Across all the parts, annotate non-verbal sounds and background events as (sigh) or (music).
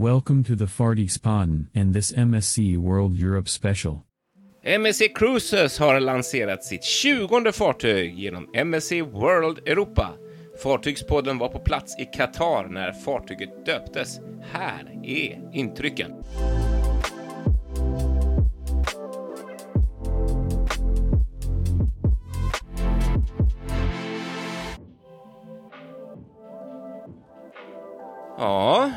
Welcome to the Farty Spaden and this MSC World Europe special. MSC Cruises har lanserat sitt 20 fartyg genom MSC World Europa. Fartygspodden var på plats i Qatar när fartyget döptes. Här är intrycken. Ja,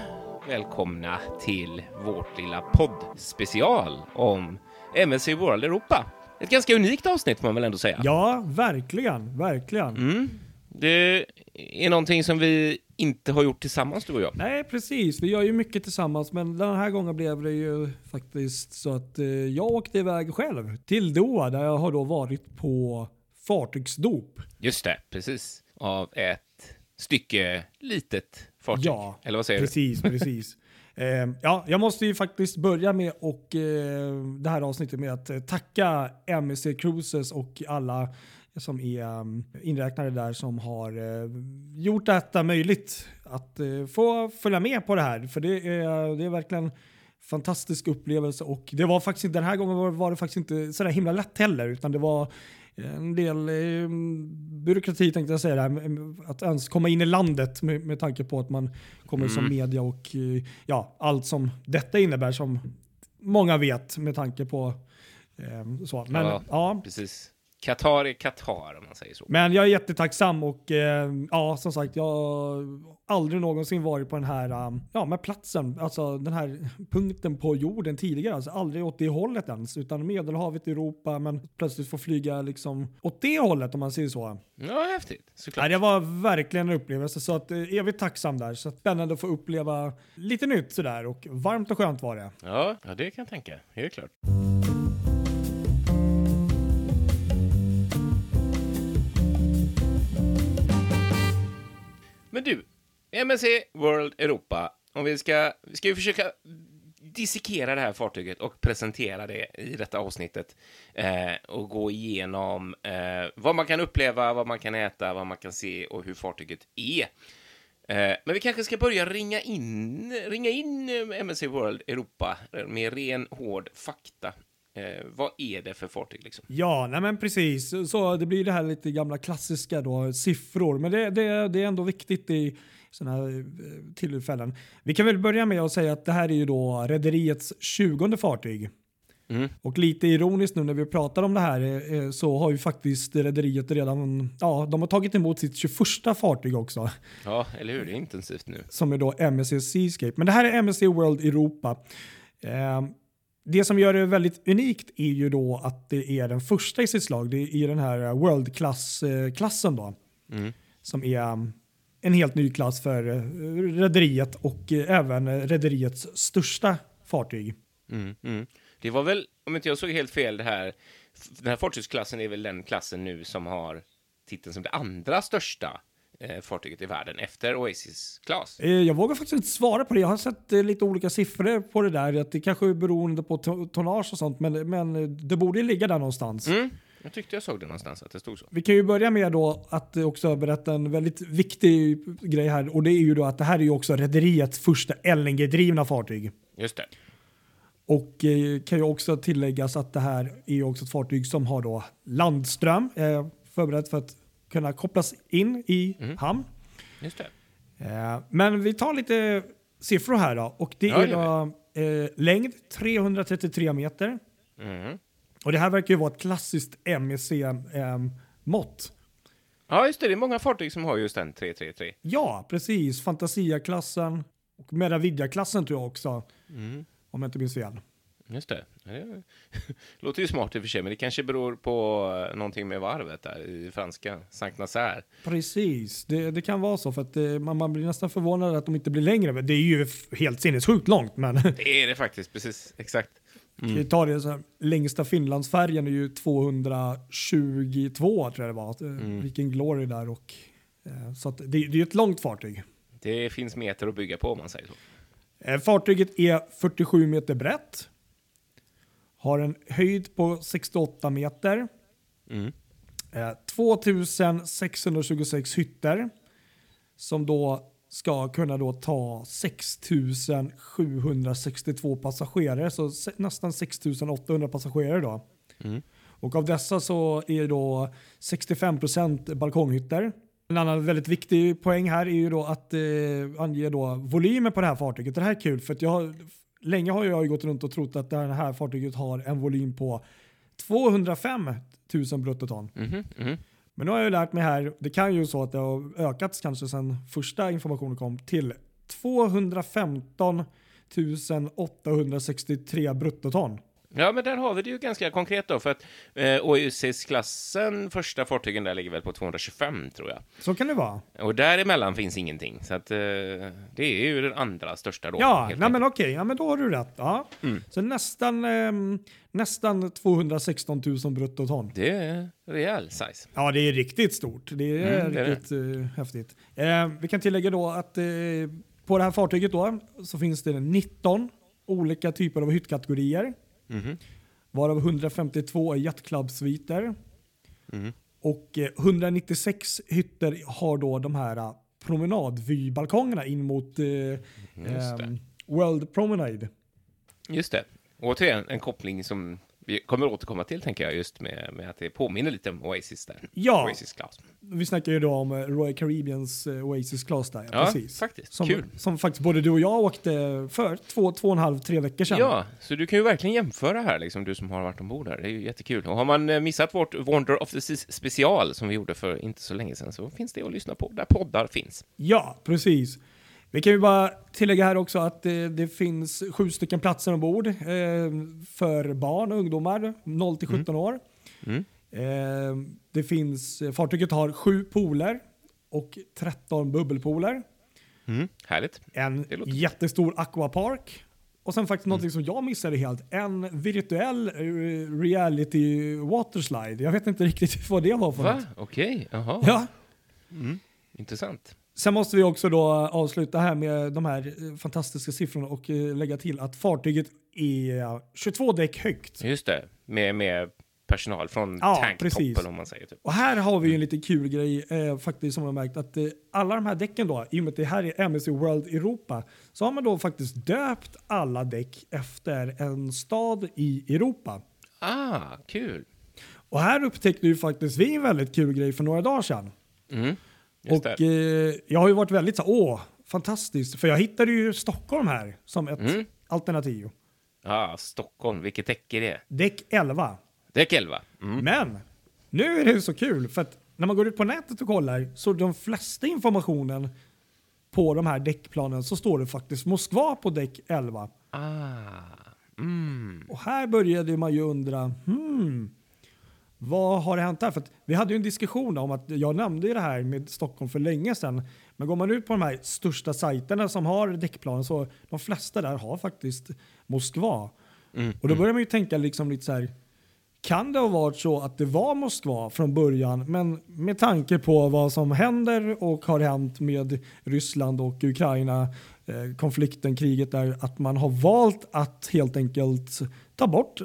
välkomna till vårt lilla poddspecial om MSC World Europa. Ett ganska unikt avsnitt får man väl ändå säga. Ja, verkligen, verkligen. Mm. Det är någonting som vi inte har gjort tillsammans du och jag. Nej, precis. Vi gör ju mycket tillsammans, men den här gången blev det ju faktiskt så att eh, jag åkte iväg själv till Doha, där jag har då varit på fartygsdop. Just det, precis. Av ett stycke litet fartyg. Ja, Eller vad säger precis, (laughs) precis. Eh, ja, jag måste ju faktiskt börja med och eh, det här avsnittet med att eh, tacka MSC Cruises och alla som är um, inräknade där som har eh, gjort detta möjligt att eh, få följa med på det här. För det är, det är verkligen fantastisk upplevelse och det var faktiskt den här gången var, var det faktiskt inte sådär himla lätt heller utan det var en del eh, byråkrati tänkte jag säga där, att ens komma in i landet med, med tanke på att man kommer som media och eh, ja, allt som detta innebär som många vet med tanke på eh, så. Men, Ja. ja, Precis. Qatar är Qatar om man säger så. men jag är jättetacksam och eh, ja, som sagt, jag har aldrig någonsin varit på den här um, ja, med platsen, alltså den här punkten på jorden tidigare. Alltså aldrig åt det hållet ens, utan Medelhavet, Europa, men plötsligt få flyga liksom åt det hållet om man säger så. Ja, häftigt. Såklart. Nej, det var verkligen en upplevelse, så att, eh, evigt tacksam där. Så att spännande att få uppleva lite nytt sådär och varmt och skönt var det. Ja, ja, det kan jag tänka. Helt klart. Men du, MSC World Europa. Om vi ska, ska vi försöka dissekera det här fartyget och presentera det i detta avsnittet eh, och gå igenom eh, vad man kan uppleva, vad man kan äta, vad man kan se och hur fartyget är. Eh, men vi kanske ska börja ringa in, ringa in eh, MSC World Europa med ren, hård fakta. Eh, vad är det för fartyg liksom? Ja, nej men precis. Så det blir det här lite gamla klassiska då, siffror. Men det, det, det är ändå viktigt i sådana här eh, tillfällen. Vi kan väl börja med att säga att det här är ju då rederiets 20 fartyg. Mm. Och lite ironiskt nu när vi pratar om det här eh, så har ju faktiskt rederiet redan, ja de har tagit emot sitt 21 fartyg också. Ja, eller hur? Det är intensivt nu. Som är då MSC Seascape. Men det här är MSC World Europa. Eh, det som gör det väldigt unikt är ju då att det är den första i sitt slag. Det är den här World Class-klassen då. Mm. Som är um, en helt ny klass för eh, rederiet och eh, även eh, rederiets största fartyg. Mm, mm. Det var väl, om inte jag såg helt fel, det här, den här fartygsklassen är väl den klassen nu som har titeln som det andra största eh, fartyget i världen efter Oasis Class. Eh, Jag vågar faktiskt inte svara på det. Jag har sett eh, lite olika siffror på det där. Att det kanske är beroende på to- tonnage och sånt, men, men eh, det borde ligga där någonstans. Mm. Jag tyckte jag såg det någonstans, att det stod så. Vi kan ju börja med då att också berätta en väldigt viktig grej här och det är ju då att det här är ju också rederiets första LNG-drivna fartyg. Just det. Och eh, kan ju också tilläggas att det här är ju också ett fartyg som har då landström eh, förberett för att kunna kopplas in i hamn. Just det. Eh, men vi tar lite siffror här då och det Ja, är då eh, längd 333 meter Mm. och det här verkar ju vara ett klassiskt MEC-mått. Ja, just det. Det är många fartyg som har just den 333. Ja, precis. Fantasia-klassen och Meravidia-klassen tror jag också. Mm. Om jag inte minns fel. Just det. Det (laughs) låter ju smart i och för sig, men det kanske beror på eh, någonting med varvet där i franska, Saint Nazaire. Precis, det, det kan vara så för att eh, man, man blir nästan förvånad att de inte blir längre. Det är ju helt sinnessjukt långt men (laughs) Det är det faktiskt, precis. Exakt. tar det så här, längsta Finlandsfärjan är ju 222 tror jag det var. Mm. Vilken glory där och eh, så att det, det är ju ett långt fartyg. Det finns meter att bygga på om man säger så. Eh, Fartyget är 47 meter brett. Har en höjd på 68 meter. Mm. Eh, 2626 hytter. Som då ska kunna då ta 6762 passagerare, så nästan 6800 passagerare då. Mm. Och av dessa så är då 65% balkonghytter. En annan väldigt viktig poäng här är ju då att eh, ange då volymen på det här fartyget. Det här är kul för att jag har, länge har jag ju gått runt och trott att det här fartyget har en volym på 205 000 bruttoton. Mhm, mhm. Men nu har jag ju lärt mig här, det kan ju så att det har ökats kanske sedan första informationen kom till 215 863 bruttoton. Ja, men där har vi det ju ganska konkret då, för att eh, Oasis-klassen, första fartygen där ligger väl på 225 tror jag. Så kan det vara. Och däremellan finns ingenting, så att eh, det är ju den andra största då. Ja, nej men okej, ja, men då har du rätt. Ja. Mm. Så nästan, ehm, nästan 216 000 bruttoton. Det är rejäl size. Ja, det är riktigt stort. Det är Mm, det är det. riktigt eh, häftigt. Eh, vi kan tillägga då att eh, på det här fartyget då så finns det 19 olika typer av hyttkategorier. Mhm. Varav 152 är jettklubbsviter. Mhm. Och eh, 196 hytter har då de här eh, promenadvybalkongerna in mot eh, det. ehm, World Promenade. Just det. Återigen en koppling som vi kommer återkomma till, tänker jag, just med, med att det påminner lite om Oasis där. Ja, Oasis Class. vi snackar ju då om eh, Royal Caribbeans eh, Oasis Class där. Ja, precis. faktiskt. Som, Kul. som faktiskt både du och jag åkte för två, två och en halv, tre veckor sedan. Ja, så du kan ju verkligen jämföra här, liksom, du som har varit ombord här. Det är ju jättekul. Och har man eh, missat vårt Wonder of the Seas special som vi gjorde för inte så länge sedan så finns det att lyssna på där poddar finns. Ja, precis. Vi kan ju bara tillägga här också att det, det finns sju stycken platser ombord eh, för barn och ungdomar 0 till 17 år. Mm. Eh, det finns, eh, fartyget har sju pooler och 13 bubbelpooler. Mm. Härligt. En jättestor aquapark. Och sen faktiskt något som jag missade helt. En virtuell eh, reality waterslide. Jag vet inte riktigt (laughs) vad det var för Va? något. Okej, jaha. Ja. Mm. Intressant. Sen måste vi också då avsluta här med de här eh, fantastiska siffrorna och eh, lägga till att fartyget är 22 däck högt. Just det, med, med personal från Ja, tanktoppen om man säger. Typ. Och här har vi ju en lite kul grej eh, faktiskt som jag har märkt att eh, alla de här däcken då, i och med att det här är MSC World Europa, så har man då faktiskt döpt alla däck efter en stad i Europa. Ah, kul. Och här upptäckte ju faktiskt vi en väldigt kul grej för några dagar sedan. Mm. Just och eh, jag har ju varit väldigt så åh, fantastiskt. För jag hittade ju Stockholm här som ett Mm. alternativ. Ah, Stockholm, vilket däck är det? Däck 11. Däck 11. Mm. Men nu är det så kul för att när man går ut på nätet och kollar så de flesta informationen på de här däckplanen så står det faktiskt Moskva på däck 11. Ah, mm. Och här började man ju undra, hmm, vad har hänt här? För vi hade ju en diskussion om att jag nämnde ju det här med Stockholm för länge sedan. Men går man ut på de här största sajterna som har däckplanen så de flesta där har faktiskt Moskva. Mm. Och då börjar man ju tänka liksom lite så här, kan det ha varit så att det var Moskva från början, men med tanke på vad som händer och har hänt med Ryssland och Ukraina, eh, konflikten, kriget där, att man har valt att helt enkelt ta bort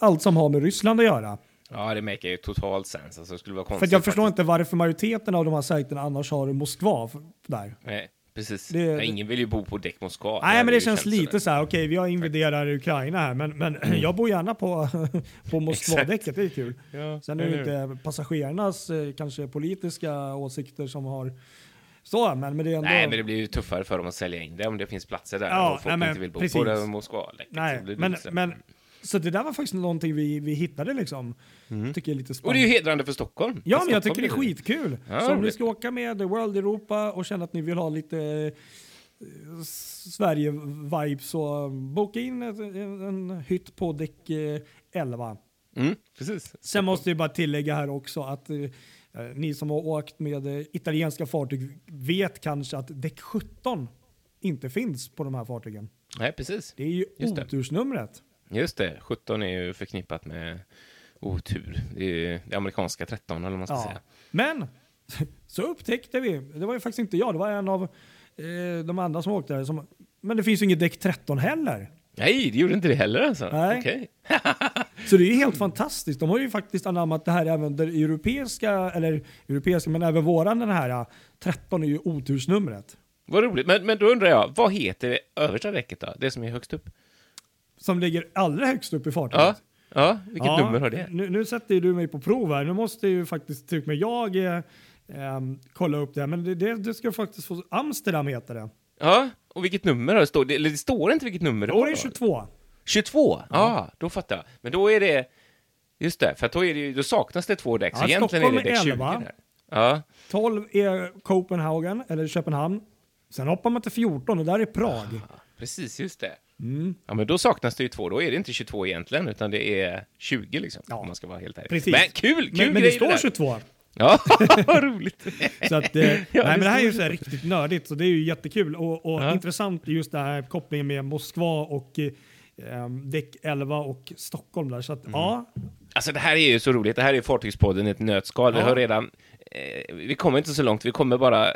allt som har med Ryssland att göra. Ja, det maker ju totalt sens. Alltså, det skulle vara För konstigt. att jag förstår faktiskt. inte varför majoriteten av de här sajterna annars har Moskva där. Nej, precis. Det- ja, ingen vill ju bo på däck Moskva. Nej, men det ju känns lite så här, okej, vi har invaderat Ukraina här, men, men jag bor gärna på, (laughs) på Moskva-däcket, det är kul. Ja, Sen är det hur? inte passagerarnas eh, kanske politiska åsikter som har så, men, men det är ändå... Nej, men det blir ju tuffare för dem att sälja in det om det finns platser där Ja, och folk nej, men inte vill bo precis. på Moskva. Nej, men, men så det där var faktiskt någonting vi, vi hittade liksom. Tycker jag är lite Mm. Och det är spännande. ju hedrande för Stockholm. Ja, För men jag tycker det är skitkul. Ja, så om ni ska åka med World Europa och känner att ni vill ha lite eh, Sverige-vibe så boka in ett- en, en hytt på däck eh, 11. Mm, precis. Sen måste jag bara tillägga här också att eh, ni som har åkt med eh, italienska fartyg vet kanske att däck 17 inte finns på de här fartygen. Nej, precis. Det är ju Just det. otursnumret. Just det, 17 är ju förknippat med otur. Det är det amerikanska 13 eller vad man ska Ja. säga. Men (laughs) så upptäckte vi, det var ju faktiskt inte jag, det var en av eh, de andra som åkte där. Som, men det finns ju inget däck 13 heller. Nej, det gjorde inte det heller alltså. Nej. Okej. (laughs) Så det är ju helt fantastiskt. De har ju faktiskt anammat det här även det europeiska, eller europeiska, men även våran den här 13 är ju otursnumret. Vad roligt. Men, men då undrar jag, vad heter det översta däcket då? Det som är högst upp? Som ligger allra högst upp i fartyget. Ja, ja vilket Ja, nummer har det? Nu, nu sätter du mig på prov här. Nu måste ju faktiskt och med jag eh, ehm, kolla upp det. Men det, det, det ska faktiskt få... Amsterdam heter det. Ja, och vilket nummer har det? Står, det, eller det står inte vilket nummer det var. är det då? 22. 22? Ja, då fattar jag. Men då är det... Just det, för då, är det, då saknas det två däck, så Ja, egentligen är det Stockholm däck är 20 11. där. Ja, 12 är Copenhagen, eller Köpenhamn. Sen hoppar man till 14 och där är Prag. precis, just det. Mm. Ja, men då saknas det ju två. Då är det inte 22 egentligen, utan det är 20 liksom. Ja. Om man ska vara helt ärlig. Precis. Men kul, kul Men, men det står där. 22. Ja, (laughs) vad roligt. (laughs) Så att, eh, (laughs) nej, det men det här är ju så här riktigt nördigt, så det är ju jättekul och, och Ja. intressant just det här kopplingen med Moskva och eh, däck 11 och Stockholm där. Så Mm. att ja, Alltså det här är ju så roligt. Det här är Fartygspodden i ett nötskal. Vi Ja. har redan... Eh, vi kommer inte så långt. Vi kommer bara eh,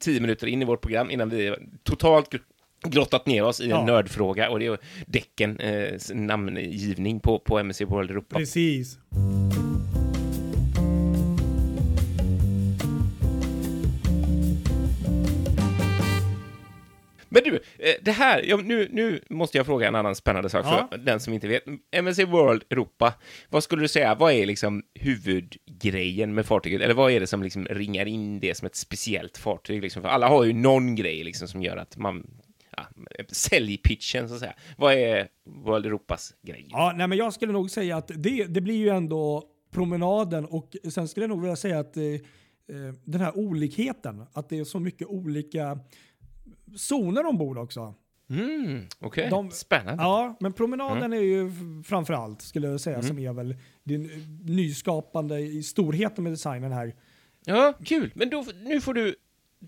tio minuter in i vårt program innan vi totalt gr- grottat ner oss i en Ja. nördfråga och det är däcken, eh, namngivning på, på MSC World Europa. precis. Men du, eh, det här, ja, nu, nu måste jag fråga en annan spännande sak Ja. för den som inte vet. MSC World Europa, vad skulle du säga, vad är liksom huvudgrejen med fartyget? Eller vad är det som liksom ringar in det som ett speciellt fartyg? Liksom? Alla har ju någon grej liksom som gör att man, ja, säljpitchen så att säga. Vad är World Europas grej? Ja, nej, men jag skulle nog säga att det, det blir ju ändå promenaden och sen skulle jag nog vilja säga att eh, eh, den här olikheten, att det är så mycket olika zoner ombord också. Mm, Okej, De- spännande. Ja, men promenaden Mm. är ju framför allt skulle jag säga som är väl det nyskapande i storheten med designen här. Ja, kul. Men då, nu får du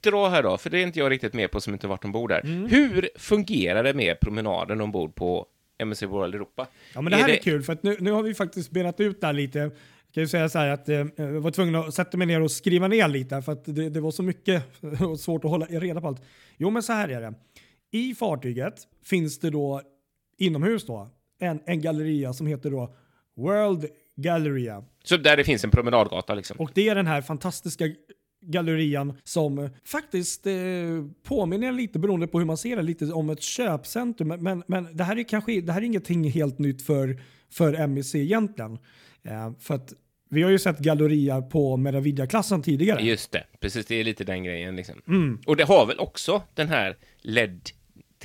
dra här då, för det är inte jag riktigt med på som inte varit ombord där. Mm. Hur fungerar det med promenaden ombord på MSC World Europa? Ja, men det här är, det- kul för att nu, nu har vi faktiskt benat ut det här lite. Jag kan ju säga så här att eh, jag var tvungen att sätta mig ner och skriva ner lite för att det, det var så mycket och (laughs) svårt att hålla reda på allt. Jo, men så här är det. I fartyget finns det då inomhus då en, en galleria som heter då World Galleria. Så där det finns en promenadgata liksom? Och det är den här fantastiska gallerian som faktiskt eh, påminner lite beroende på hur man ser det lite om ett köpcentrum. Men, men, det här är kanske det här är ingenting helt nytt för, för MEC egentligen. Eh, för att vi har ju sett gallerier på Meravidia-klassen tidigare. Just det, precis, det är lite den grejen liksom. Mm. Och det har väl också den här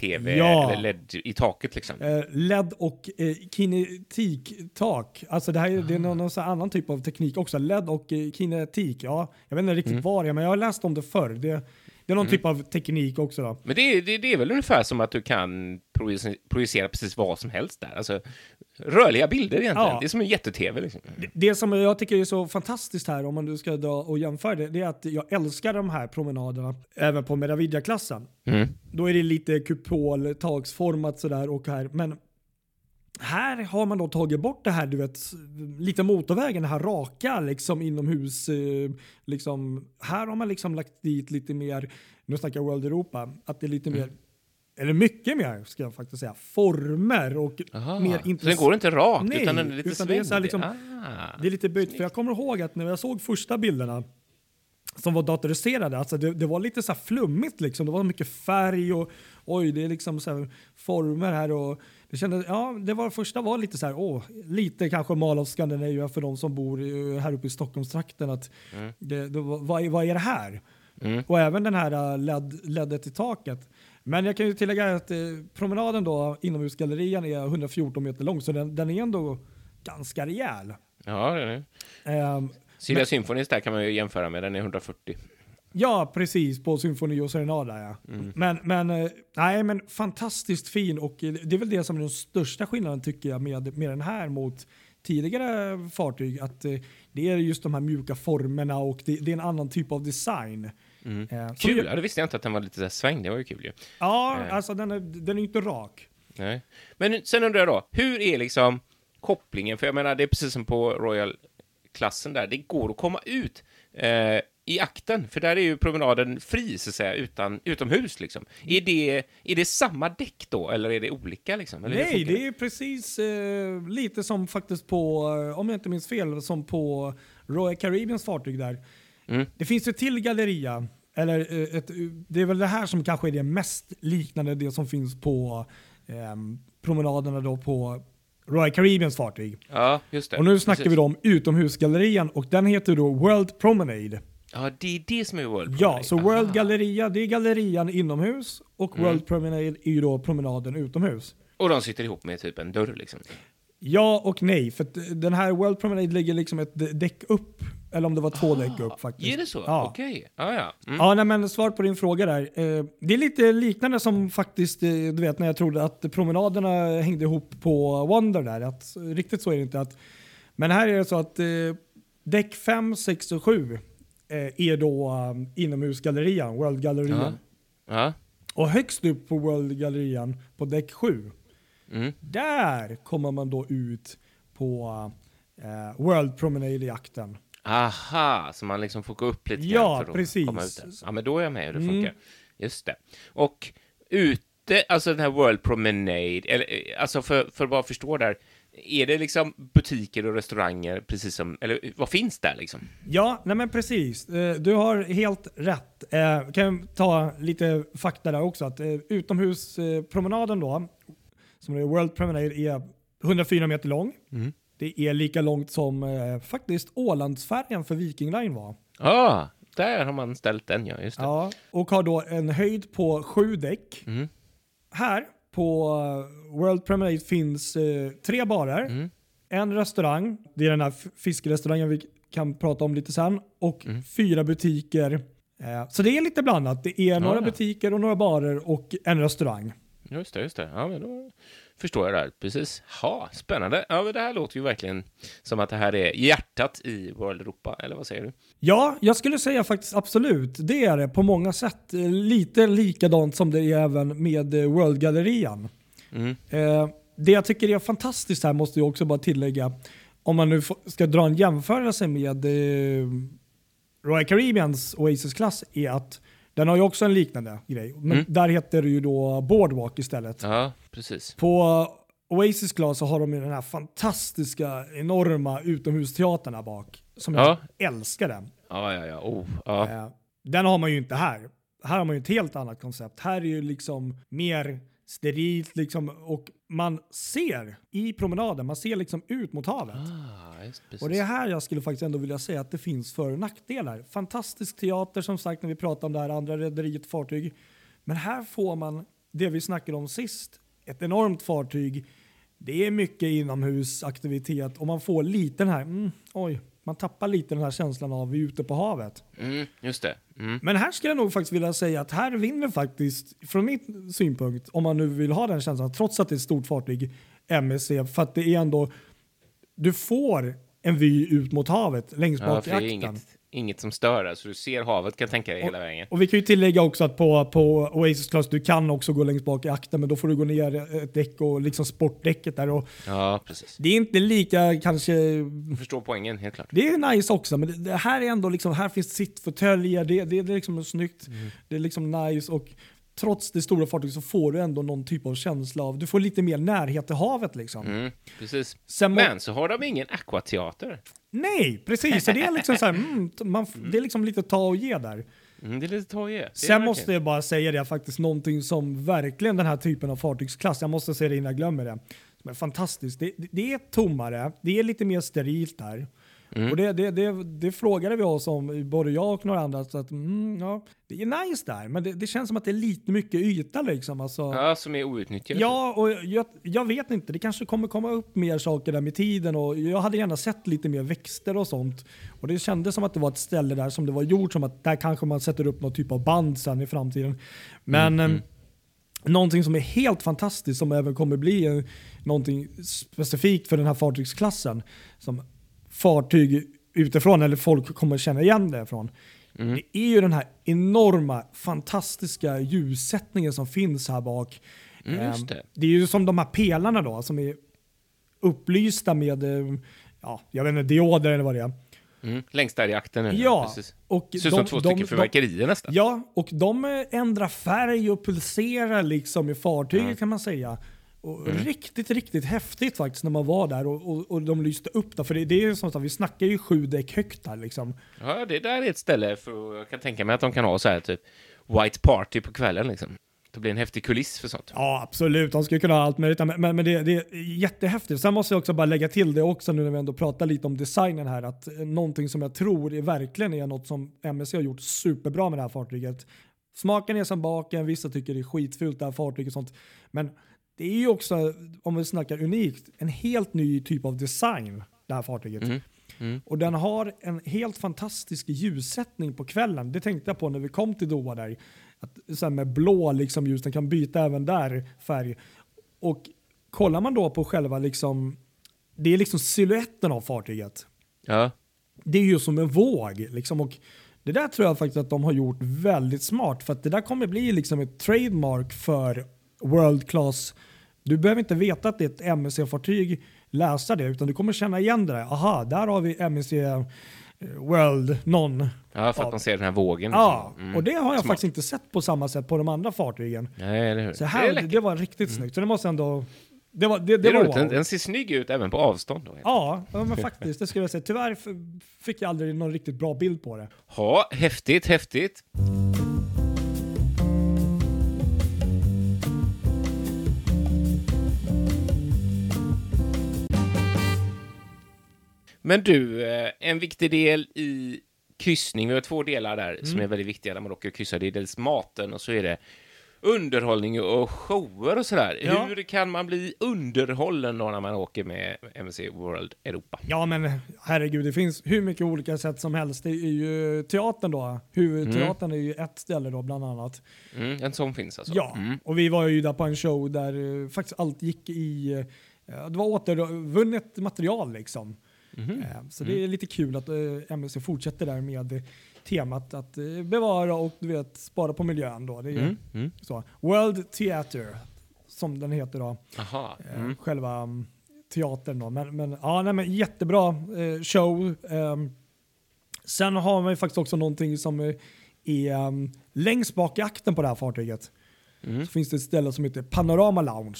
LED-TV, Ja. eller LED i taket liksom? Eh, LED och eh, kinetiktak. Alltså det här är, det är någon, någon här annan typ av teknik också. LED och eh, kinetik. Ja, jag vet inte riktigt Mm. vad det är, men jag har läst om det förr. Det, det är någon typ av teknik också då. Men det är, det, det är väl ungefär som att du kan projicera, precis vad som helst där. Alltså, rörliga bilder egentligen. Ja. Det är som en jätte-TV liksom. Det som jag tycker är så fantastiskt här, om man nu ska dra och jämföra det, det är att jag älskar de här promenaderna, även på Meravidia-klassen. Mm. Då är det lite kupol, tagsformat sådär och här, men här har man då tagit bort det här, du vet, lite motorvägen, det här raka liksom inomhus. Eh, liksom, här har man liksom lagt dit lite mer, nu snackar jag World Europa, att det är lite mer, eller mycket mer ska jag faktiskt säga, former och Aha. mer Så den intressant. går inte rakt, Nej, utan den är lite utan det är liksom- ah. Det är lite böjt, för jag kommer ihåg att när jag såg första bilderna som var datoriserade, alltså det, det var lite så flummigt liksom. Det var mycket färg och oj, det är liksom så här former här och det kändes, ja, det var första var lite så här, åh, lite kanske Mall of Scandinavia för de som bor här uppe i Stockholmstrakten att det, det, var- vad, är- vad är det här? Mm. Och även den här uh, LED, ledet i taket. Men jag kan ju tillägga att eh, promenaden då, inomhusgallerian är 114 meter lång, så den, den är ändå ganska rejäl. Ja, det är det. Ehm, Silja Symphonies där kan man ju jämföra med, den är 140. ja, precis, på Symfoni och Serenada ja. Men, men, eh, nej, men fantastiskt fin och eh, det är väl det som är den största skillnaden tycker jag med, med den här mot tidigare fartyg. Att eh, det är just de här mjuka formerna och det, det är en annan typ av design. Mm. Eh, Kul, ju- ja, det visste jag inte att den var lite så sväng, det var ju kul ju. Ja, Eh. alltså den är, den är inte rak. Nej. Men sen undrar jag då, hur är liksom kopplingen? För jag menar, det är precis som på Royal-klassen där, det går att komma ut eh, i akten, för där är ju promenaden fri, så att säga, utan, utomhus liksom. Är det, är det samma däck då, eller är det olika liksom? Eller Nej, funkar det är precis eh, lite som faktiskt på, eh, om jag inte minns fel, som på Royal Caribbeans fartyg där. Mm. Det finns ju till galleria eller eh, ett, det är väl det här som kanske är det mest liknande det som finns på eh, promenaderna då på Royal Caribbeans fartyg. Ja, just det. Och nu snackar Precis. vi om utomhusgallerian och den heter då World Promenade. Ja, det är det som är World Ja, Promenade. så World Aha. Galleria, det är gallerian inomhus och Mm. World Promenade är ju då promenaden utomhus. Och de sitter ihop med typ en dörr liksom. Ja och nej, för att den här World Promenade ligger liksom ett däck upp. Eller om det var två däck upp faktiskt. Ah, Är det så? Ja. Okej. Ja, ja. Mm. Ja, nej, men svar på din fråga där. Eh, det är lite liknande som faktiskt, eh, du vet när jag trodde att promenaderna hängde ihop på Wonder där. Att, riktigt så är det inte. Att, men här är det så att eh, däck 5, 6 och 7 eh, är då inomhusgallerian, World Gallerian. Ja. Ja. Och högst upp på World Gallerian, på däck 7, Mm. där kommer man då ut på eh, World Promenade-jakten. Aha, så man liksom får gå upp lite Ja, grann för att precis. komma ut där. Ja, men då är jag med hur det Mm. funkar. Just det. Och ute, alltså den här World Promenade, eller eh, alltså för, för att bara förstå där, är det liksom butiker och restauranger precis som, eller vad finns där liksom? Ja, nej men precis. Eh, Du har helt rätt. Eh, Kan jag ta lite fakta där också. Att eh, utomhuspromenaden då, som är World Promenade, är 104 meter lång. Mm. Det är lika långt som eh, faktiskt Ålandsfärjan för Viking Line var. Ja, ah, där har man ställt den ja, just det. Ja, och har då en höjd på sju däck. Mm. Här på eh, World Promenade finns eh, tre barer, Mm. en restaurang, det är den här fiskrestaurangen vi kan prata om lite sen, och Mm. fyra butiker. Eh, så det är lite blandat. Det är några ja. butiker och några barer och en restaurang. Just det, just det. Ja, men då förstår jag det här. Precis. Ha, spännande. Ja, men det här låter ju verkligen som att det här är hjärtat i World Europa, eller vad säger du? Ja, jag skulle säga faktiskt absolut. Det är det på många sätt. Eh, Lite likadant som det är även med eh, World Gallerian. Mm. Eh, det jag tycker är fantastiskt här måste jag också bara tillägga, om man nu ska dra en jämförelse med eh, Royal Caribbeans Oasis-klass, är att den har ju också en liknande grej. Men Mm. där heter det ju då Boardwalk istället. Ja, precis. På Oasis Class så har de ju den här fantastiska, enorma utomhusteatern här bak. Som Ja. jag älskar den. Ja, ja, ja. Oh, ja. Eh, Den har man ju inte här. Här har man ju ett helt annat koncept. Här är ju liksom mer sterilt liksom och man ser i promenaden, man ser liksom ut mot havet. Ah, just. Och det är här jag skulle faktiskt ändå vilja säga att det finns för och nackdelar. Fantastisk teater som sagt när vi pratar om det här andra rederiet fartyg. Men här får man det vi snackade om sist. Ett enormt fartyg. Det är mycket inomhusaktivitet och man får lite den här, mm, oj, man tappar lite den här känslan av vi är ute på havet. Mm, just det. Mm. Men här skulle jag nog faktiskt vilja säga att här vinner faktiskt, från min synpunkt, om man nu vill ha den känslan, trots att det är ett stort fartyg, MSC, för att det är ändå, du får en vy ut mot havet längst Ja, bak för i akten. inget, inget som stör där, så du ser havet kan jag tänka dig hela vägen. Och vi kan ju tillägga också att på, på Oasis Class, du kan också gå längst bak i akten, men då får du gå ner ett däck och liksom sportdäcket där. Och Ja, precis. det är inte lika kanske Jag förstår poängen, helt klart. Det är nice också, men det, det här är ändå liksom, här finns sittfåtöljer, det, det, det är liksom snyggt, Mm. det är liksom nice och trots det stora fartyget så får du ändå någon typ av känsla av, du får lite mer närhet till havet liksom. Mm, precis. Sen Men så har de ingen aquateater. Nej, precis, så det är liksom så här, mm, man, det är liksom lite ta och ge där. Mm, det är lite ta och ge. Sen måste jag bara säga det faktiskt, någonting som verkligen den här typen av fartygsklass, jag måste säga det innan jag glömmer det, som är fantastiskt. Det, det, det är tommare, det är lite mer sterilt där. Mm. Och det, det, det, det frågade vi oss om, både jag och några andra, så att mm, ja, det är nice där, men det, det känns som att det är lite mycket yta liksom. Alltså, Ja, som är outnyttjade. Ja, och jag, jag vet inte. Det kanske kommer komma upp mer saker där med tiden och jag hade gärna sett lite mer växter och sånt. Och det kändes som att det var ett ställe där som det var gjort som att där kanske man sätter upp någon typ av band sen i framtiden. Men Mm, eh, någonting som är helt fantastiskt som även kommer bli eh, någonting specifikt för den här fartygsklassen som fartyg utifrån eller folk kommer känna igen det från. Mm. Det är ju den här enorma, fantastiska ljussättningen som finns här bak. Mm, Ehm, det. det är ju som de här pelarna då som är upplysta med, eh, ja, jag vet inte, dioder eller vad det är. Mm. Längst där i akten. nu, Ja, Precis. och Ser ut som två stycken fyrverkerier nästan. Ja, och de eh, ändrar färg och pulserar liksom i fartyget Ja. kan man säga. Och Riktigt, riktigt häftigt faktiskt när man var där och, och, och de lyste upp det. För det, det är ju som sagt, vi snackar ju sju däck högt där liksom. Ja, det där är ett ställe för jag kan tänka mig att de kan ha så här typ White Party på kvällen liksom. Det blir en häftig kuliss för sånt. Ja, absolut. De skulle kunna ha allt möjligt. Men, men, men det, det är jättehäftigt. Sen måste jag också bara lägga till det också nu när vi ändå pratar lite om designen här. Att någonting som jag tror är verkligen är något som MSC har gjort superbra med det här fartyget. Smaken är som baken, vissa tycker det är skitfult det här fartyget och sånt. Men det är ju också, om vi snackar unikt, en helt ny typ av design det här fartyget. Mm. Mm. Och den har en helt fantastisk ljussättning på kvällen. Det tänkte jag på när vi kom till Doha där. Att, så med blå liksom ljus, den kan byta även där färg. Och kollar man då på själva liksom, det är liksom siluetten av fartyget. Ja. Det är ju som en våg liksom. Och det där tror jag faktiskt att de har gjort väldigt smart. För att det där kommer bli liksom ett trademark för World Class. Du behöver inte veta att det är ett MSC-fartyg, läsa det, utan du kommer känna igen det där. Aha, där har vi MSC eh, World någon. ja, för att man ser den här vågen. Ja. Mm. och det har jag Smart. faktiskt inte sett på samma sätt på de andra fartygen. Nej, eller hur? Så det här, är det, läckert. var riktigt snyggt. Så det måste ändå... Det var, det, det Det var roligt. Den, wow. den ser snygg ut även på avstånd. Då. Ja, men (laughs) faktiskt. Det skulle jag säga. Tyvärr fick jag aldrig någon riktigt bra bild på det. Ja, häftigt, häftigt. Men du, eh, en viktig del i kryssning, vi har två delar där som är väldigt viktiga när man åker och kryssar. Det är dels maten och så är det underhållning och shower och sådär. Ja. Hur kan man bli underhållen då när man åker med MSC World Europa? Ja, men herregud, det finns hur mycket olika sätt som helst. Det är ju teatern då. Huvudteatern är ju ett ställe då bland annat. Mm, en sån finns alltså? Ja, Mm. och vi var ju där på en show där eh, faktiskt allt gick i... eh, det var återvunnet material liksom. Eh, Så det är lite kul att eh, MSC fortsätter där med temat att eh, bevara och du vet, spara på miljön. Då. Det är Mm. Mm. så. World Theatre, som den heter då. Mm. Själva mm, teatern då. Men, men, ja, nej, men jättebra show. Ehm, sen har man ju faktiskt också någonting som är um, längst bak i akten på det här fartyget. Mm. Så finns det ett ställe som heter Panorama Lounge.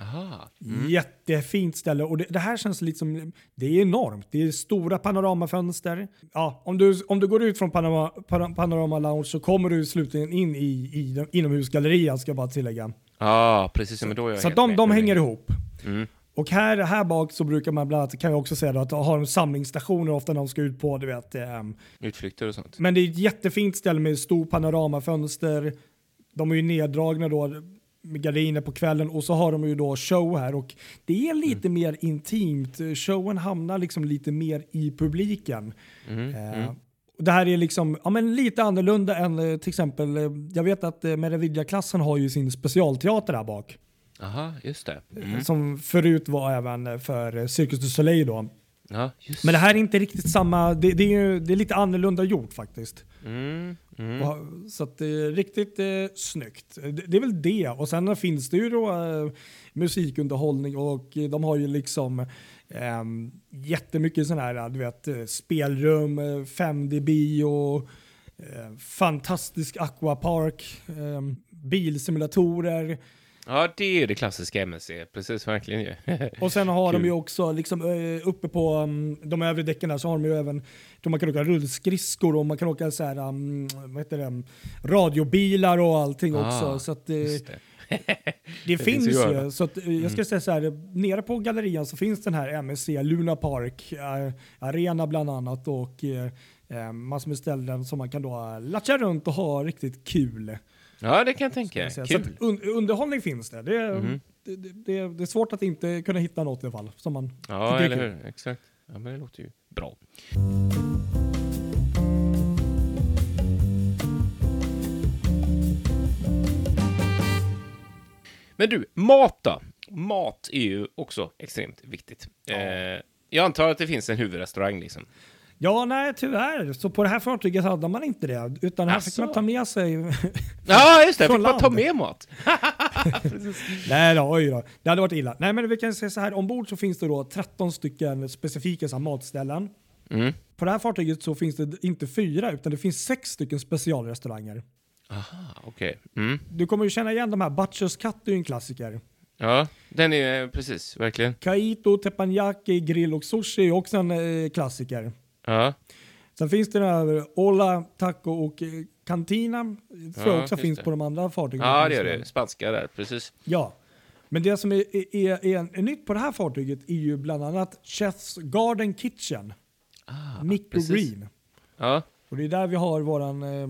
Aha. Jättefint ställe och det, det här känns lite som, det är enormt. Det är stora panoramafönster. Ja, om, du, om du går ut från Panorama, Pan- Panorama Lounge så kommer du slutligen in i, i inomhusgallerian ska jag bara tillägga. Ja, precis. Men då är jag Så de, med. de hänger ihop. Mm. Och här, här bak så brukar man bland annat, kan jag också säga då, att ha en samlingsstationer ofta när de ska ut på, du vet. ehm, Utflykter och sånt. men det är ett jättefint ställe med stor panoramafönster. De är ju neddragna då gardiner på kvällen och så har de ju då show här och det är lite mer intimt. Showen hamnar liksom lite mer i publiken. Mm. Eh, och Det här är liksom ja, men lite annorlunda än eh, till exempel, eh, jag vet att eh, Meravidia-klassen har ju sin specialteater här bak. Aha, just det. Mm. Som förut var även för eh, Cirkus du Soleil då. Ja, just Men det här är inte riktigt samma, det, det, är, det är lite annorlunda gjort faktiskt. Mm. Mm. Och, så att det är riktigt eh, snyggt. Det, det är väl det. Och sen finns det ju då eh, musikunderhållning och eh, de har ju liksom ehm, eh, jättemycket sådana här, du vet, eh, spelrum, eh, 5D-bio, eh, fantastisk aquapark, eh, bilsimulatorer. Ja, det är ju det klassiska MSC. Precis, verkligen ju. (laughs) Och sen har de Kul. ju också, liksom, eh, uppe på um, de övre däcken där så har de ju även, man kan åka rullskridskor och man kan åka så här, um, vad heter det, radiobilar och allting Ah, också. Så att, eh, det. det, (laughs) finns ju. Så att, eh, jag ska säga så här, nere på gallerian så finns den här MSC Luna Park Arena bland annat och eh, massor med ställen som man kan då latcha runt och ha riktigt kul. Ja, det kan jag tänka. Så Kul. un underhållning finns det. Det, Mhm. det, det, det. är svårt att inte kunna hitta något i alla fall. Som man Ja, eller hur? Exakt. Ja, men det låter ju bra. Men du, mat då? Mat är ju också extremt viktigt. Eh, jag antar att det finns en huvudrestaurang liksom. Ja, nej tyvärr. Så på det här fartyget hade man inte det. Utan här fick Asså? man ta med sig... (laughs) Ja, just det. Fick man ta land. med mat? (laughs) nej då, oj då. Det hade varit illa. Nej, men vi kan säga så här. Ombord så finns det då 13 stycken specifika så här, matställen. Mm. På det här fartyget så finns det inte fyra, utan det finns sex stycken specialrestauranger. Aha, okej. Mm. Du kommer ju känna igen de här. Butchers Cut är ju en klassiker. Ja, den är eh, precis, verkligen. Kaito, teppanyaki, grill och sushi är också en eh, klassiker. Ja, Sen finns det den här Ola, Taco och Cantina. Det tror Ja, jag också finns det. på de andra fartygen. ja det gör det. Spanska där, precis. Ja. Men det som är, är, är, är, nytt på det här fartyget är ju bland annat Chef's Garden Kitchen. Ah, Nico precis. Green. Ja, Och det är där vi har våran eh,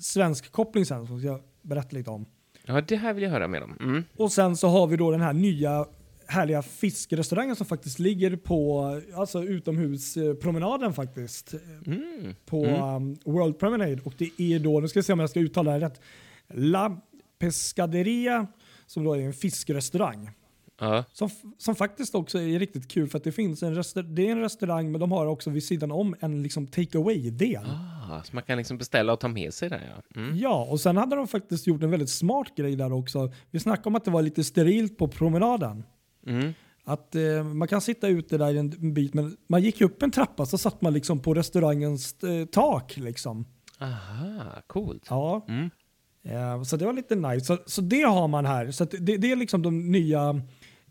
svensk koppling sen som jag berätta lite om. ja, det här vill jag höra mer om. Mm. Och sen så har vi då den här nya härliga fiskrestaurangen som faktiskt ligger på alltså utomhuspromenaden faktiskt. Mm. På Mm. um, World Promenade. Och det är då, nu ska vi se om jag ska uttala det rätt, La Pescaderia som då är en fiskrestaurang. Ja, Som, som faktiskt också är riktigt kul för att det finns en, restaur- det är en restaurang men de har också vid sidan om en liksom take away-del. ah, så man kan liksom beställa och ta med sig det. Ja. Mm. Ja, och sen hade de faktiskt gjort en väldigt smart grej där också. Vi snackade om att det var lite sterilt på promenaden. Mm. Att eh, man kan sitta ute där en bit, men man gick upp en trappa så satt man liksom på restaurangens eh, tak. Liksom. Aha, coolt. Ja. Mm. Eh, så det var lite nice. Så, så det har man här. Så det, det är liksom de nya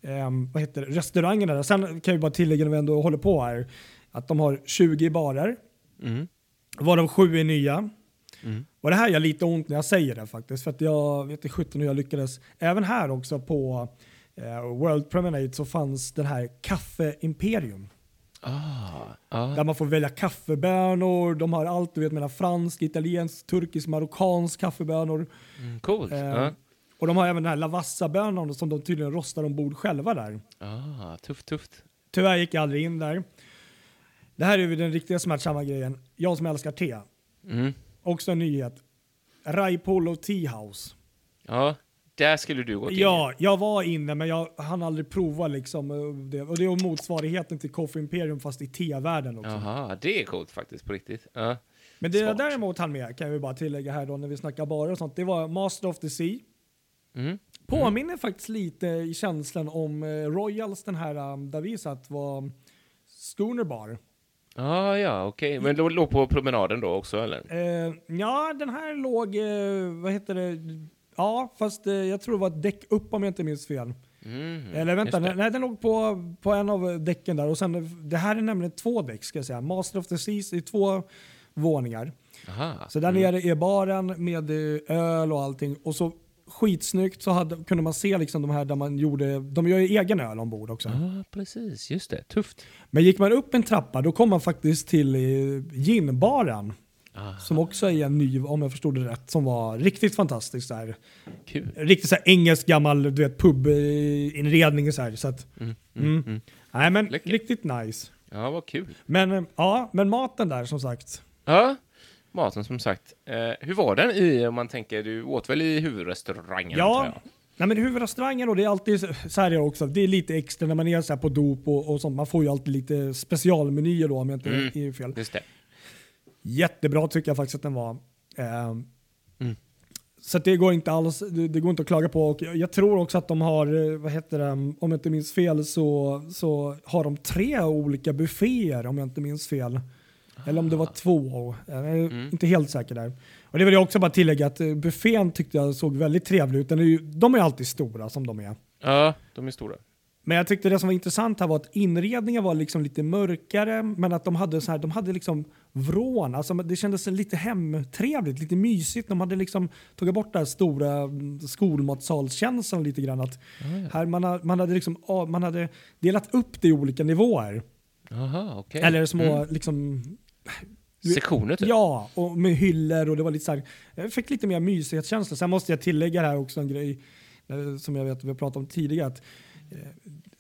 eh, vad heter det, restaurangerna. Sen kan jag bara tillägga när vi ändå håller på här att de har 20 barer, Mm. varav sju är nya. Mm. Och det här gör lite ont när jag säger det faktiskt. För att jag vet inte sjutton hur jag lyckades. Även här också på World Promenade så fanns den här Kaffe Imperium. Ah, ja. Där man får välja kaffebönor. De har allt du vet mellan fransk, italiensk, turkisk, marockansk kaffebönor. Mm, coolt. Eh, Ja. Och de har även den här lavassa-bönan som de tydligen rostar ombord själva där. Ah, tufft, tufft. Tyvärr gick jag aldrig in där. Det här är ju den riktiga smärtsamma grejen. Jag som älskar te. Mm. Också en nyhet. Raipolo Tea House. Ja, där skulle du gå till. Ja, jag var inne men jag hann aldrig prova liksom. eh, Det. Och det är motsvarigheten till Coffee Imperium fast i te-världen också. Jaha, det är coolt faktiskt på riktigt. Ja. Men det jag däremot hann med kan vi bara tillägga här då när vi snackar barer och sånt. Det var Master of the Sea. Mm. Påminner faktiskt lite i känslan om eh, Royals den här um, där vi satt var Schooner Bar. Ah, ja, okej. Men då låg på promenaden då också, eller? Eh, ja, den här låg, eh, vad heter det? Ja, fast eh, jag tror det var ett däck upp om jag inte minns fel. Mm. Eller vänta, det. nej den låg på, på en av däcken där. Och sen, det här är nämligen två däck ska jag säga. Master of the Seas i två våningar. Aha. Så där Mm. nere är baren med eh, öl och allting. Och så skitsnyggt så hade, kunde man se liksom de här där man gjorde, de gör ju egen öl ombord också. Ja, precis. Just det. Tufft. Men gick man upp en trappa då kom man faktiskt till eh, ginbaren. Ah, Som också är en ny, om jag förstod det rätt, som var riktigt fantastisk. Så här. kul. Riktigt så här engelsk gammal du vet, pubinredning. Så här, så att, Mm. mm. Mm. Mm. Nej men riktigt nice. Ja, vad kul. Men eh, ja, men maten där som sagt. Ja, maten som sagt. Eh, hur var den i, om man tänker, du åt väl i huvudrestaurangen? Ja. Nej men huvudrestaurangen och det är alltid så- här också. Det är lite extra när man är så på dop och, och sånt. Man får ju alltid lite specialmenyer då om jag inte Mm. är fel. Just det. Jättebra tycker jag faktiskt att den var. Ehm, Mm. Så det går inte alls, det, går inte att klaga på. Och jag, tror också att de har, eh, vad heter det, om jag inte minns fel så, så har de tre olika bufféer om jag inte minns fel. Eller om det var två. Jag är Mm. inte helt säker där. Och det vill jag också bara tillägga att eh, buffén tyckte jag såg väldigt trevlig ut. Den är ju, de är alltid stora som de är. Ja, de är stora. Men jag tyckte det som var intressant här var att inredningen var liksom lite mörkare, men att de hade så här, de hade liksom vrån. Alltså det kändes lite hemtrevligt, lite mysigt. De hade liksom tagit bort den här stora mm, skolmatsalskänslan lite grann. Att här man, man, hade liksom, man hade delat upp det i olika nivåer. Jaha, okej. Eller små Mm. liksom, Sektioner typ? ja, och med hyllor och det var lite så här, jag fick lite mer mysighetskänsla. Sen måste jag tillägga här också en grej eh, som jag vet vi har pratat om tidigare. Att,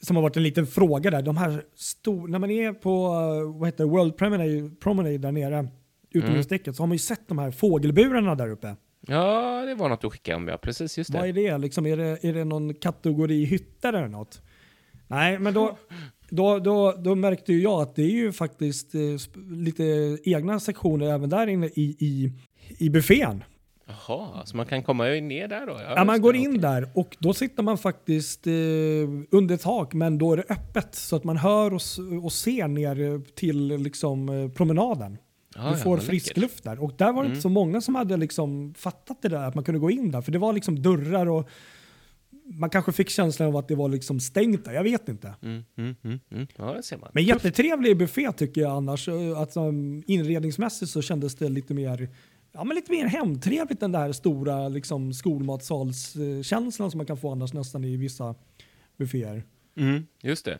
som har varit en liten fråga där. De här stor, när man är på eh, vad heter World Promenade, Promenade där nere utomhusdäcket så har man ju sett de här fågelburarna där uppe. Ja, det var något du skickade om, ja. Precis, just Vad det. är det? Liksom, är, det är det någon kategori hytter eller något? Nej, men då, då, då, då märkte ju jag att det är ju faktiskt eh, lite egna sektioner även där inne i, i, i buffén. Jaha, så man kan komma ner där då? Ja, man just går det, in okej. där och då sitter man faktiskt eh, under tak men då är det öppet så att man hör och, och ser ner till liksom, eh, promenaden. Ja, du ja, får vad frisk luft där. Och där var det Mm. inte så många som hade liksom fattat det där att man kunde gå in där. För det var liksom dörrar och man kanske fick känslan av att det var liksom stängt där, jag vet inte. Mm, mm, mm, mm. Ja, det ser man. Men jättetrevlig buffé tycker jag annars. Att, um, inredningsmässigt så kändes det lite mer Ja, men lite mer hemtrevligt än den här stora liksom, skolmatsalskänslan som man kan få annars nästan i vissa bufféer. Mm, just det.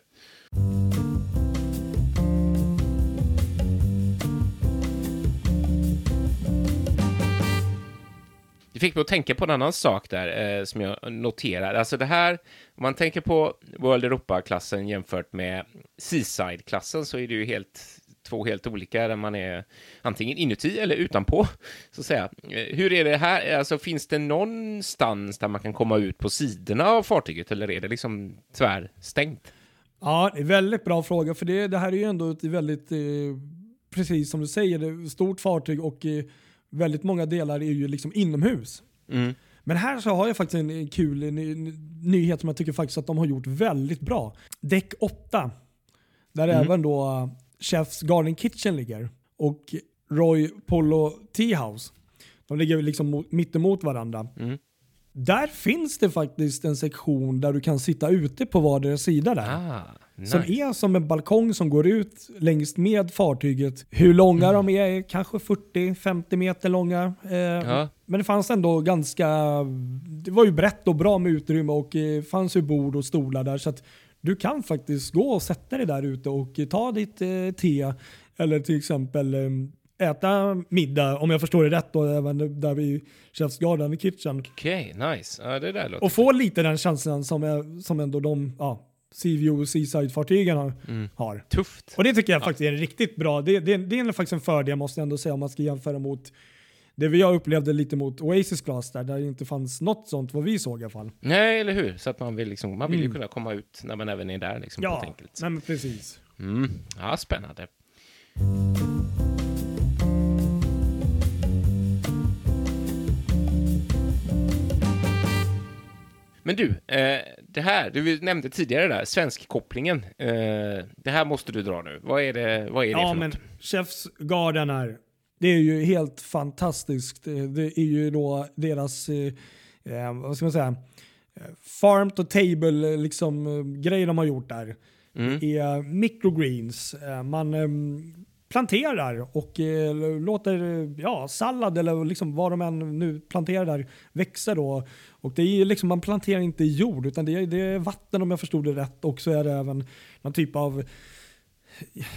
Det fick mig att tänka på en annan sak där eh, som jag noterar. Alltså det här, om man tänker på World Europa-klassen jämfört med Seaside-klassen så är det ju helt två helt olika där man är antingen inuti eller utanpå. Så att säga. Eh, hur är det här? Alltså finns det någonstans där man kan komma ut på sidorna av fartyget eller är det liksom tvärstängt? Ja, det är väldigt bra fråga för det, det här är ju ändå ett väldigt, eh, precis som du säger, stort fartyg och eh, väldigt många delar är ju liksom inomhus. Mm. Men här så har jag faktiskt en kul ny, nyhet som jag tycker faktiskt att de har gjort väldigt bra. Däck 8, där Mm. även då Chefs Garden Kitchen ligger och Roy Polo Tea House. De ligger liksom mot, mittemot varandra. Mm. Där finns det faktiskt en sektion där du kan sitta ute på vardera sida där. Ah, nice. Som är som en balkong som går ut längs med fartyget. Hur långa Mm. de är, kanske 40-50 meter långa. Eh, Ja. Men det fanns ändå ganska, det var ju brett och bra med utrymme och eh, fanns ju bord och stolar där. Så att du kan faktiskt gå och sätta dig där ute och ta ditt eh, te eller till exempel eh, äta middag, om jag förstår det rätt, då, även där vid Chef's Garden Kitchen. Okej, nice. Ja, det där låter... Och få lite den känslan som, är, som ändå de ja, Seaview och Seaside-fartygen har. Mm. har. Tufft. Och det tycker jag faktiskt är riktigt bra. Det, det, det är faktiskt en fördel måste jag ändå säga om man ska jämföra mot det jag upplevde lite mot Oasis Glass där, där det inte fanns något sånt vad vi såg i alla fall. Nej, eller hur? Så att man vill, liksom, man vill ju Mm. kunna komma ut när man även är där liksom, Ja, enkelt sätt. nej, men precis. Mm. Ja, spännande. Men du, eh, det här, du nämnde tidigare där, svenskkopplingen. Eh, det här måste du dra nu. Vad är det, vad är det Ja, för men något? Chefs Garden här, det är ju helt fantastiskt. Det, det är ju då deras, eh, eh, vad ska man säga, eh, farm to table eh, liksom, eh, grej de har gjort där. Mm. Det är microgreens. Eh, Man eh, planterar och eh, låter eh, ja, sallad eller liksom vad de än nu planterar där växa då. Och det är liksom, man planterar inte jord utan det är, det är vatten om jag förstod det rätt och så är det även någon typ av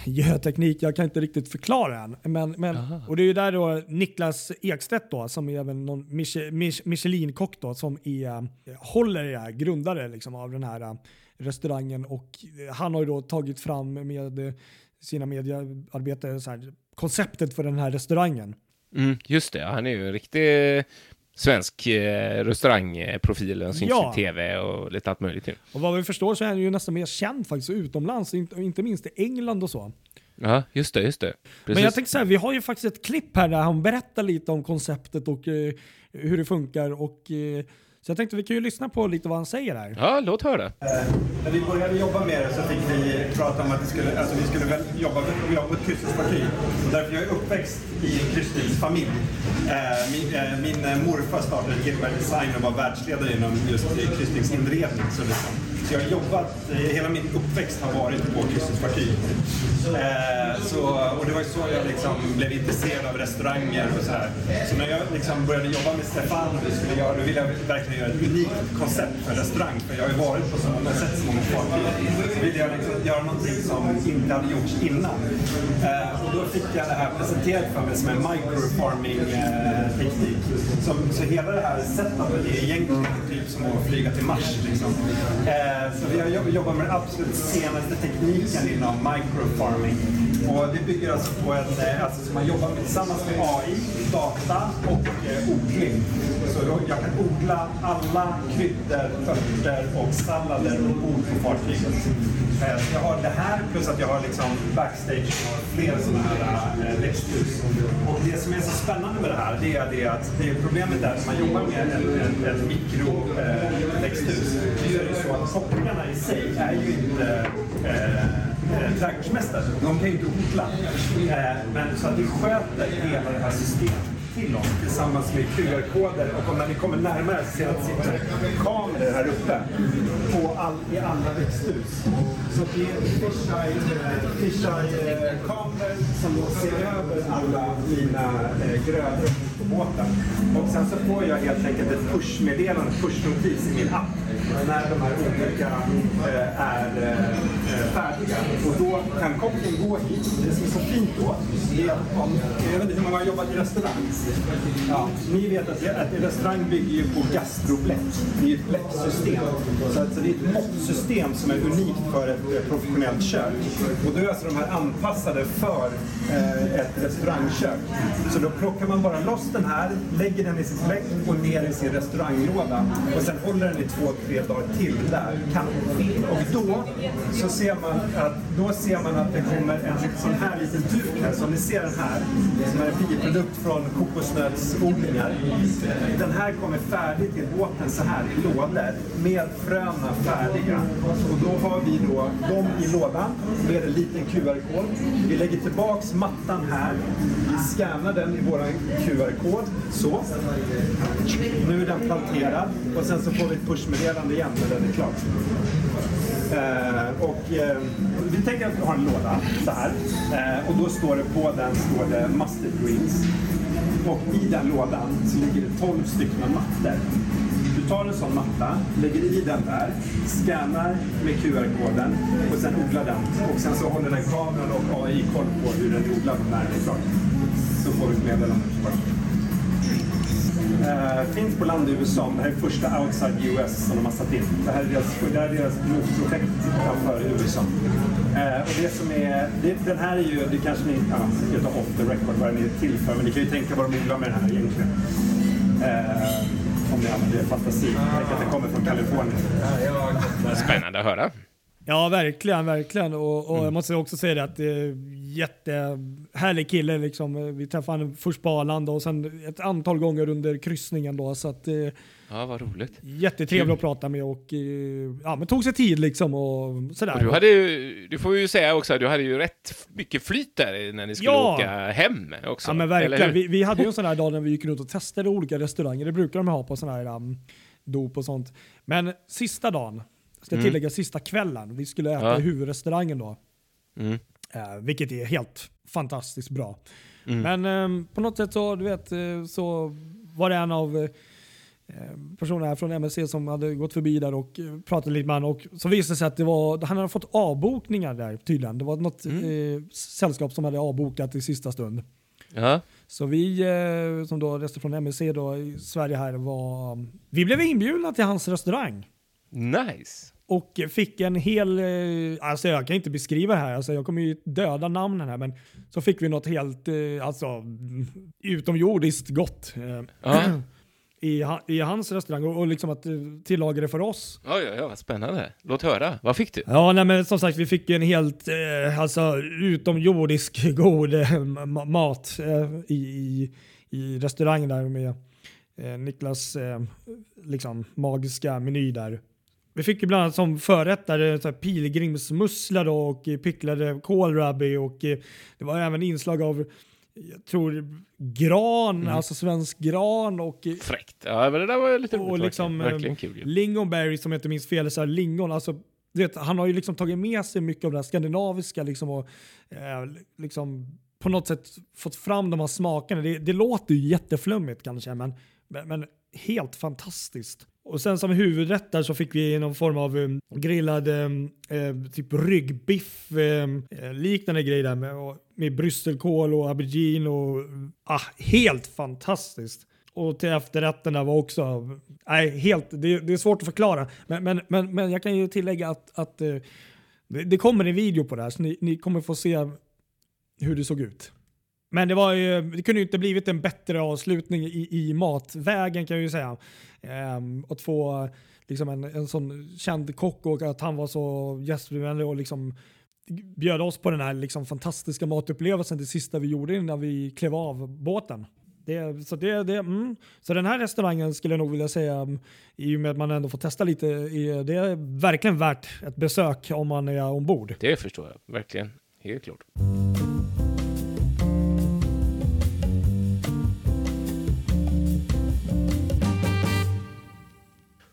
geoteknik, jag kan inte riktigt förklara än. Men, men, Aha. och det är ju där då Niklas Ekstedt då, som är även någon Mich- Mich- Michelin-kock då, som är, eh, håller i det här, grundare liksom av den här eh, restaurangen och eh, han har ju då tagit fram med sina mediearbetare så här, konceptet för den här restaurangen. Mm, just det, han är ju en riktig svensk eh, restaurangprofil. Han syns Ja. i tv och lite allt möjligt. ju. Och vad vi förstår så är han ju nästan mer känd faktiskt utomlands, inte, inte minst i England och så. Ja, just det, just det. Precis. Men jag tänkte så här, vi har ju faktiskt ett klipp här där han berättar lite om konceptet och eh, hur det funkar. Och, eh, så jag tänkte vi kan ju lyssna på lite vad han säger här. Ja, låt höra. Eh, När vi började jobba med det så fick vi prata om att vi skulle, alltså vi skulle väl jobba, jobba på ett kryssningsfartyg. Och därför jag är uppväxt i en kryssningsfamilj. Eh, Min, eh, min eh, morfar startade Gilbert Design och var världsledare inom just kryssningsinredning. Så, liksom så jag har jobbat, eh, hela min uppväxt har varit på kryssningsfartyg. Eh, Så, och det var ju så jag liksom blev intresserad av restauranger och så här. Så när jag liksom började jobba med Stefan skulle jag, då ville jag verkligen göra ett unikt koncept för restaurang. För jag har ju varit på så många sätt, så många fartyg. Så ville jag liksom göra någonting som inte hade gjorts innan. Eh, och då fick jag det här presenterat för mig som en microfarming-teknik. Eh, så, så hela det här setupet är egentligen typ som att flyga till Mars. Liksom. Eh, Eh, så vi har jobbat med den absolut senaste tekniken inom microfarming. Och det bygger alltså på en, eh, alltså man jobbar tillsammans med AI, data och eh, odling. Så då, jag kan odla alla kryddor, örter och sallader ombord på fartyget. Eh, jag har det här plus att jag har liksom backstage och flera sådana här eh, växthus. Och det som är så spännande med det här det är det att det problemet är att man jobbar med en, en, en mikroväxthus. Eh, så är det så att kopplingarna i sig är ju inte äh, eh, trädgårdsmästare. De kan ju inte odla. Eh, men så att det sköter hela det här systemet till oss tillsammans med QR-koder och om när ni kommer närmare så ser ni att det sitter kameror här uppe på all, i alla växthus. Så det är fisheye-kameror eh, eh, som då ser över alla mina eh, grödor på båten. Och sen så får jag helt enkelt ett push-meddelande, push-notis i min app när de här olika eh, är eh, eh färdiga. Och då kan kocken gå hit. Det som är så fint då, det är att om, jag vet inte hur många har jobbat i restaurang? Ja, ni vet att, att en restaurang bygger ju på gastrobläck. Det är ju ett bläcksystem. Så alltså det är ett måttsystem som är unikt för ett professionellt kök. Och då är alltså de här anpassade för eh, ett restaurangkök. Så då plockar man bara loss den här, lägger den i sitt bläck och ner i sin restauranglåda. Och sen håller den i två, tre dagar till där. Kan. Och då så ser man att, då ser man att det kommer en sån här liten duk här. Som ni ser den här, som är en biprodukt från kokosnötsodlingar. Den här kommer färdig till båten så här i lådor med fröna färdiga. Och då har vi då dem i lådan med en liten QR-kod. Vi lägger tillbaks mattan här. Vi scannar den i vår QR-kod. Så. Nu är den planterad och sen så får vi ett pushmeddelande igen när den är klar. Eh, och eh, vi tänker att vi har en låda så här. Eh, och då står det på den står det mustard greens. Och i den lådan så ligger det 12 stycken mattor. Du tar en sån matta, lägger i den där, scannar med QR-koden och sen odlar den. Och sen så håller den kameran och AI koll på hur den är odlad när den. Så får du ett meddelande. Uh, finns på land i USA, det här är första outside US som de har satt in. Det här är deras, det här är deras pilotprojekt framför USA. Uh, och det som är, det, den här är ju, det kanske ni, ja, jag tar off the record vad den är till för, men ni kan ju tänka vad de odlar med den här egentligen. Uh, om ni använder fantasi. Tänk att den kommer från Kalifornien. Spännande att höra. Ja, verkligen, verkligen. Och, och jag måste också säga det att det är jättehärlig kille. Liksom. Vi träffade honom först på Arlanda och sen ett antal gånger under kryssningen. Då, så att, eh, Ja, vad roligt. jättetrevlig att prata med och eh, ja, men tog sig tid liksom och sådär. Och du hade ju, du får ju säga också, du hade ju rätt mycket flyt där när ni skulle Ja. åka hem också. Ja men verkligen. Vi, vi hade ju en sån här dag när vi gick runt och testade olika restauranger. Det brukar de ha på sån här um, dop och sånt. Men sista dagen, ska jag tillägga sista kvällen, vi skulle äta Mm. Ja. i huvudrestaurangen då. Mm. Eh, vilket är helt fantastiskt bra. Men ehm, på något sätt så, du vet, eh, så var det en av eh, personerna här från MSC som hade gått förbi där och eh, pratat lite med honom. Och så visade det sig att det var, han hade fått avbokningar där tydligen. Det var något eh, sällskap som hade avbokat i sista stund. Ja. Så vi eh, som då reste från MSC då i Sverige här var, vi blev inbjudna till hans restaurang. Nice. Och fick en hel, eh, alltså jag kan inte beskriva det här, alltså jag kommer ju döda namnen här, men så fick vi något helt, eh, alltså utomjordiskt gott eh, Ja. (clears throat) i, i hans restaurang och, och liksom att tillaga det för oss. Oj, oj, vad spännande. Låt höra. Vad fick du? Ja, nej, men som sagt, vi fick ju en helt eh, alltså, utomjordisk (laughs) god eh, ma- mat eh, i, i, i restaurangen där med eh, Niklas liksom, magiska meny där. Vi fick ju bland annat som förrätt där, så här pilgrimsmussla då, och eh, picklade kålrabbi och eh, det var även inslag av jag tror gran, alltså svensk gran och eh, Fräckt. Ja, men det där var ju lite roligt. och liksom verkligen. kul. lingonberry som jag inte minns fel, så här lingon, alltså vet, han har ju liksom tagit med sig mycket av det här skandinaviska liksom och eh, liksom på något sätt fått fram de här smakerna. Det, det låter ju jätteflummigt kanske, men, men, men helt fantastiskt. Och sen som huvudrätt där så fick vi någon form av um, grillad um, uh, typ ryggbiff, um, uh, liknande grej där med, och, med brysselkål och aubergine och ah, helt fantastiskt. Och till efterrätterna var också, nej helt, det, det är svårt att förklara. Men, men, men, men jag kan ju tillägga att, att uh, det, det kommer en video på det här så ni, ni kommer få se hur det såg ut. Men det, var ju, det kunde ju inte blivit en bättre avslutning i, i matvägen kan jag ju säga. Ehm, att få liksom en, en sån känd kock och att han var så gästvänlig och liksom bjöd oss på den här liksom fantastiska matupplevelsen det sista vi gjorde innan vi klev av båten. Det, så, det, det, mm. så den här restaurangen skulle jag nog vilja säga, i och med att man ändå får testa lite, det är verkligen värt ett besök om man är ombord. Det förstår jag. Verkligen. Helt klart.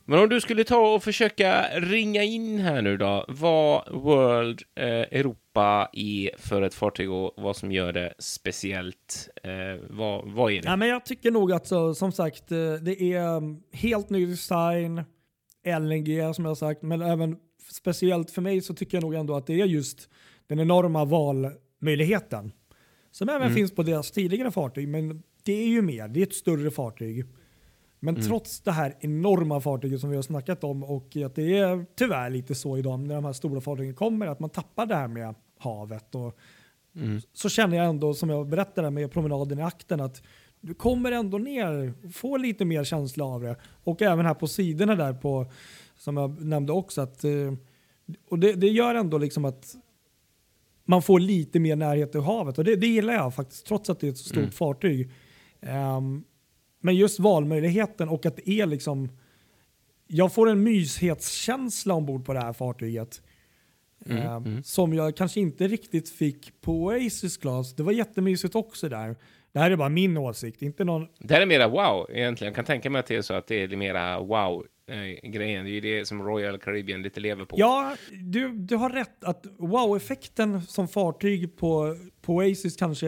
Men om du skulle ta och försöka ringa in här nu då, vad World eh, Europa är för ett fartyg och vad som gör det speciellt. Eh, vad, vad är det? Ja, men jag tycker nog att så, som sagt, eh, det är um, helt ny design, LNG som jag har sagt, men även speciellt för mig så tycker jag nog ändå att det är just den enorma valmöjligheten. Som även Mm. finns på deras tidigare fartyg, men det är ju mer, det är ett större fartyg. Men Mm. trots det här enorma fartyget som vi har snackat om och att det är tyvärr lite så idag när de här stora fartygen kommer, att man tappar det här med havet. Och Mm. Så känner jag ändå, som jag berättade med promenaden i akten, att du kommer ändå ner, får lite mer känsla av det. Och även här på sidorna där på, som jag nämnde också, att eh, och det, det gör ändå liksom att man får lite mer närhet till havet och det, det gillar jag faktiskt trots att det är ett så stort Mm. fartyg. Ehm, men just valmöjligheten och att det är liksom jag får en myshetskänsla ombord på det här fartyget. Mm, Ehm, mm. Som jag kanske inte riktigt fick på Oasis Class. Det var jättemysigt också där. Det här är bara min åsikt, inte någon... Det här är mera wow egentligen. Jag kan tänka mig att det är så att det är mera wow-grejen. det är ju det som Royal Caribbean lite lever på. Ja, du, du har rätt att wow-effekten som fartyg på, på Oasis kanske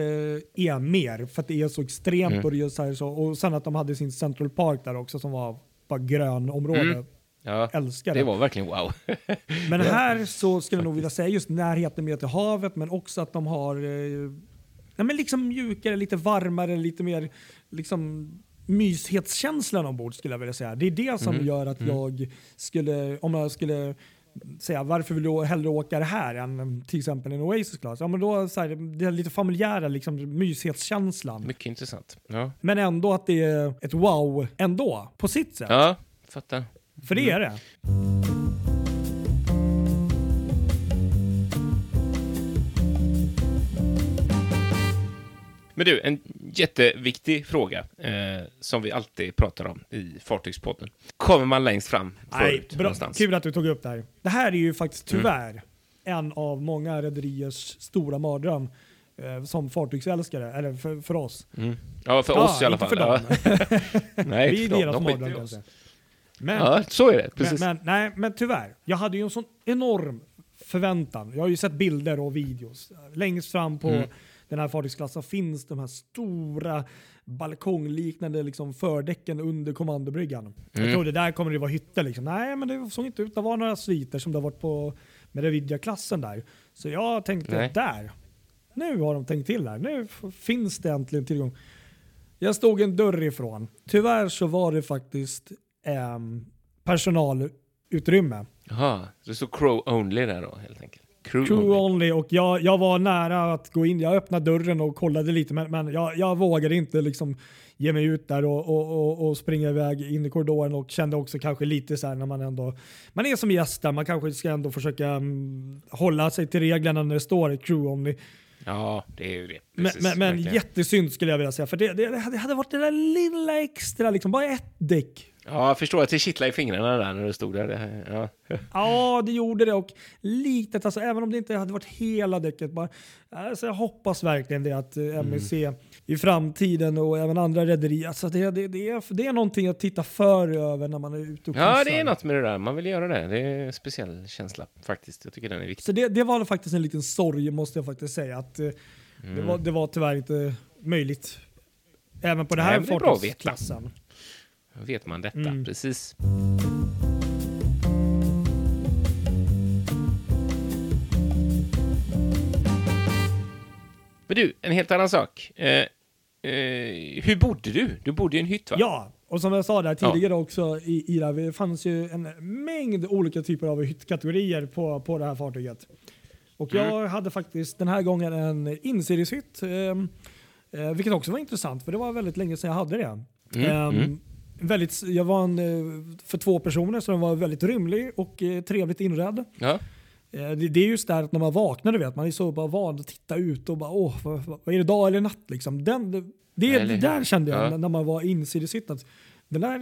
är mer för att det är så extremt Mm. och det är så så. Och sen att de hade sin Central Park där också som var bara grön område. Mm. Ja, Älskar det var verkligen wow. (laughs) Men här så skulle jag nog vilja säga just närheten med till havet men också att de har eh, ja, men liksom mjukare, lite varmare, lite mer liksom myshetskänslan ombord skulle jag vilja säga. Det är det som Mm, gör att jag skulle, om jag skulle säga varför vill du hellre åka det här än till exempel en Oasis Class? Ja men då så här, det är lite familjära liksom myshetskänslan. Mycket intressant. Ja, Men ändå att det är ett wow ändå, på sitt sätt. ja fattar. För det är det. Men du, en jätteviktig fråga eh, som vi alltid pratar om i Fartygspodden. Kommer man längst fram Nej, förut bra, någonstans? kul att du tog upp det här. Det här är ju faktiskt Mm. tyvärr en av många rederiers stora mardröm eh, som fartygsälskare, eller för, för oss. Mm. Ja, för Ja, oss i alla fall. för dem. Ja. (laughs) Nej, Vi är deras De mardröm oss. kanske. Men, Ja, så är det. Precis. men, men, nej, men tyvärr, jag hade ju en sån enorm förväntan. Jag har ju sett bilder och videos. Längst fram på Mm. Den här fartygsklassen finns de här stora balkongliknande liksom fördäcken under kommandobryggan. Jag Mm. trodde där kommer det vara hytter. Liksom. Nej, men det såg inte ut att vara några sviter som det har varit på med Revidia-klassen där. Så jag tänkte Nej. där, nu har de tänkt till här. Nu finns det äntligen tillgång. Jag stod en dörr ifrån. Tyvärr så var det faktiskt ehm, personalutrymme. Jaha, det står Crow Only där då, helt enkelt. Crew, Crew only. only och jag, jag var nära att gå in. Jag öppnade dörren och kollade lite men, men jag, jag vågade inte liksom ge mig ut där och, och, och, och springa iväg in i korridoren och kände också kanske lite så här när man ändå man är som gäst där, man kanske ska ändå försöka mm, hålla sig till reglerna när det står crew only. Ja, det är ju det. Men, Precis, men, men verkligen. jättesynd skulle jag vilja säga för det, det, det hade varit det där lilla extra, liksom, bara ett däck. Ja, jag förstår att det kittlade i fingrarna där när du stod där. Ja. Ja, det gjorde det och litet, alltså, även om det inte hade varit hela däcket. Bara, alltså, jag hoppas verkligen det att eh, MSC i framtiden och även andra rederier, alltså, det, det, det, är, det är någonting att titta för över när man är ute och ja, kryssar. det är något med det där. Man vill göra det. Det är en speciell känsla faktiskt. Jag tycker den är viktig. Så det, det var faktiskt en liten sorg måste jag faktiskt säga. Att, eh, Mm. det, var, det var tyvärr inte möjligt. Även på det Nej, här fartygsklassen. Vet man detta, Mm. precis. Men du, en helt annan sak. Eh, eh, hur bodde du? Du bodde i en hytt, va? Ja, och som jag sa där tidigare också i, i det fanns ju en mängd olika typer av hyttkategorier på, på det här fartyget. Och jag Mm. hade faktiskt den här gången en insideshytt, eh, eh, vilket också var intressant för det var väldigt länge sedan jag hade det. Mm, Ehm, mm. Väldigt, jag var en, eh, för två personer så den var väldigt rymlig och eh, trevligt inredd. Ja. Eh, Det, det är just där att när man vaknar, du vet, man är så bara van att titta ut och bara åh, vad, vad är det dag eller natt liksom? Den, det, det, det där kände jag Ja. när- man var insidesytt att den där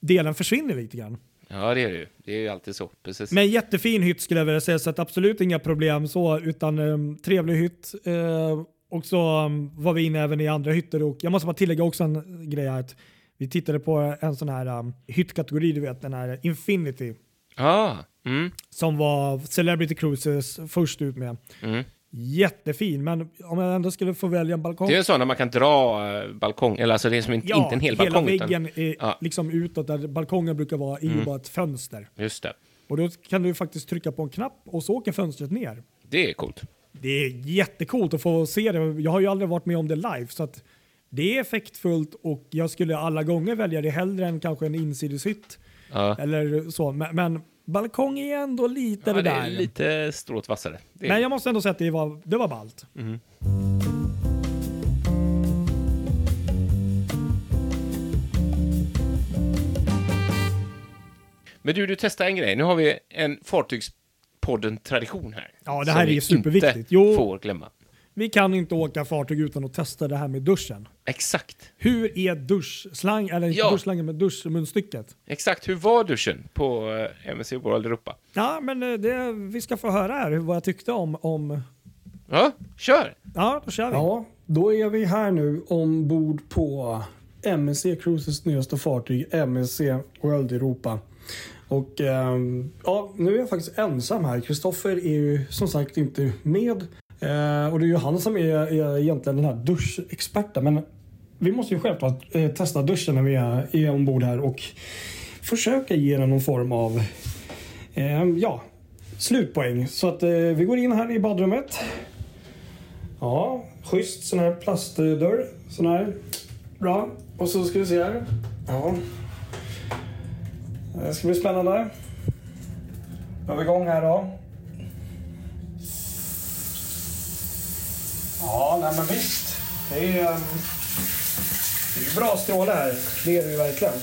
delen försvinner lite grann. ja, det är det ju. Det är ju alltid så. Precis. Men jättefin hytt skulle jag vilja säga, så att absolut inga problem så, utan um, trevlig hytt. Eh, och så um, var vi inne även i andra hytter och jag måste bara tillägga också en grej här. Att Vi tittade på en sån här um, hyttkategori, du vet den här Infinity Ja, mm, som var Celebrity Cruises först ut med. mm. Jättefin, men om jag ändå skulle få välja en balkong. Det är en sån där man kan dra eh, balkong, eller alltså det är som inte, inte en hel hela balkong. väggen är Ja. liksom utåt där balkongen brukar vara, är ju Mm. bara ett fönster. Utan, just det. Och då kan du faktiskt trycka på en knapp och så åker fönstret ner. Det är coolt. Det är jättecoolt att få se det. Jag har ju aldrig varit med om det live så att det är effektfullt och jag skulle alla gånger välja det hellre än kanske en insideshytt Ja. eller så. Men, men balkong är ändå lite Ja, det det där. är lite strået vassare. Det är, Men jag måste ändå säga att det var, det var ballt. Men du, du testar en grej. Nu har vi en Fartygspodden-tradition här. Ja, det här är ju superviktigt. inte Jo. får glömma. Vi kan inte åka fartyg utan att testa det här med duschen. Exakt. Hur är duschslang, eller inte Ja. duschslangen, men duschmunstycket? Exakt. Hur var duschen på eh, MSC World Europa? Ja, men eh, det, vi ska få höra här vad jag tyckte om, om... Ja, kör! Ja, då kör vi. Ja, då är vi här nu ombord på MSC Cruises nyaste fartyg, MSC World Europa. Och ehm, ja, nu är jag faktiskt ensam här. Kristoffer är ju som sagt inte med. Eh, och det är ju han som är, är egentligen den här duschexperten. Men vi måste ju självklart eh, testa duschen när vi är, är ombord här och försöka ge den någon form av eh, ja, slutpoäng. Så att eh, vi går in här i badrummet. Ja, schysst sån här plastdörr. Sån här. Bra. Och så ska vi se här. Ja. Det ska bli spännande. Då är vi igång här då. Ja, nej men visst. Det är, ehm, det är ju bra stråle här. Det är det ju verkligen.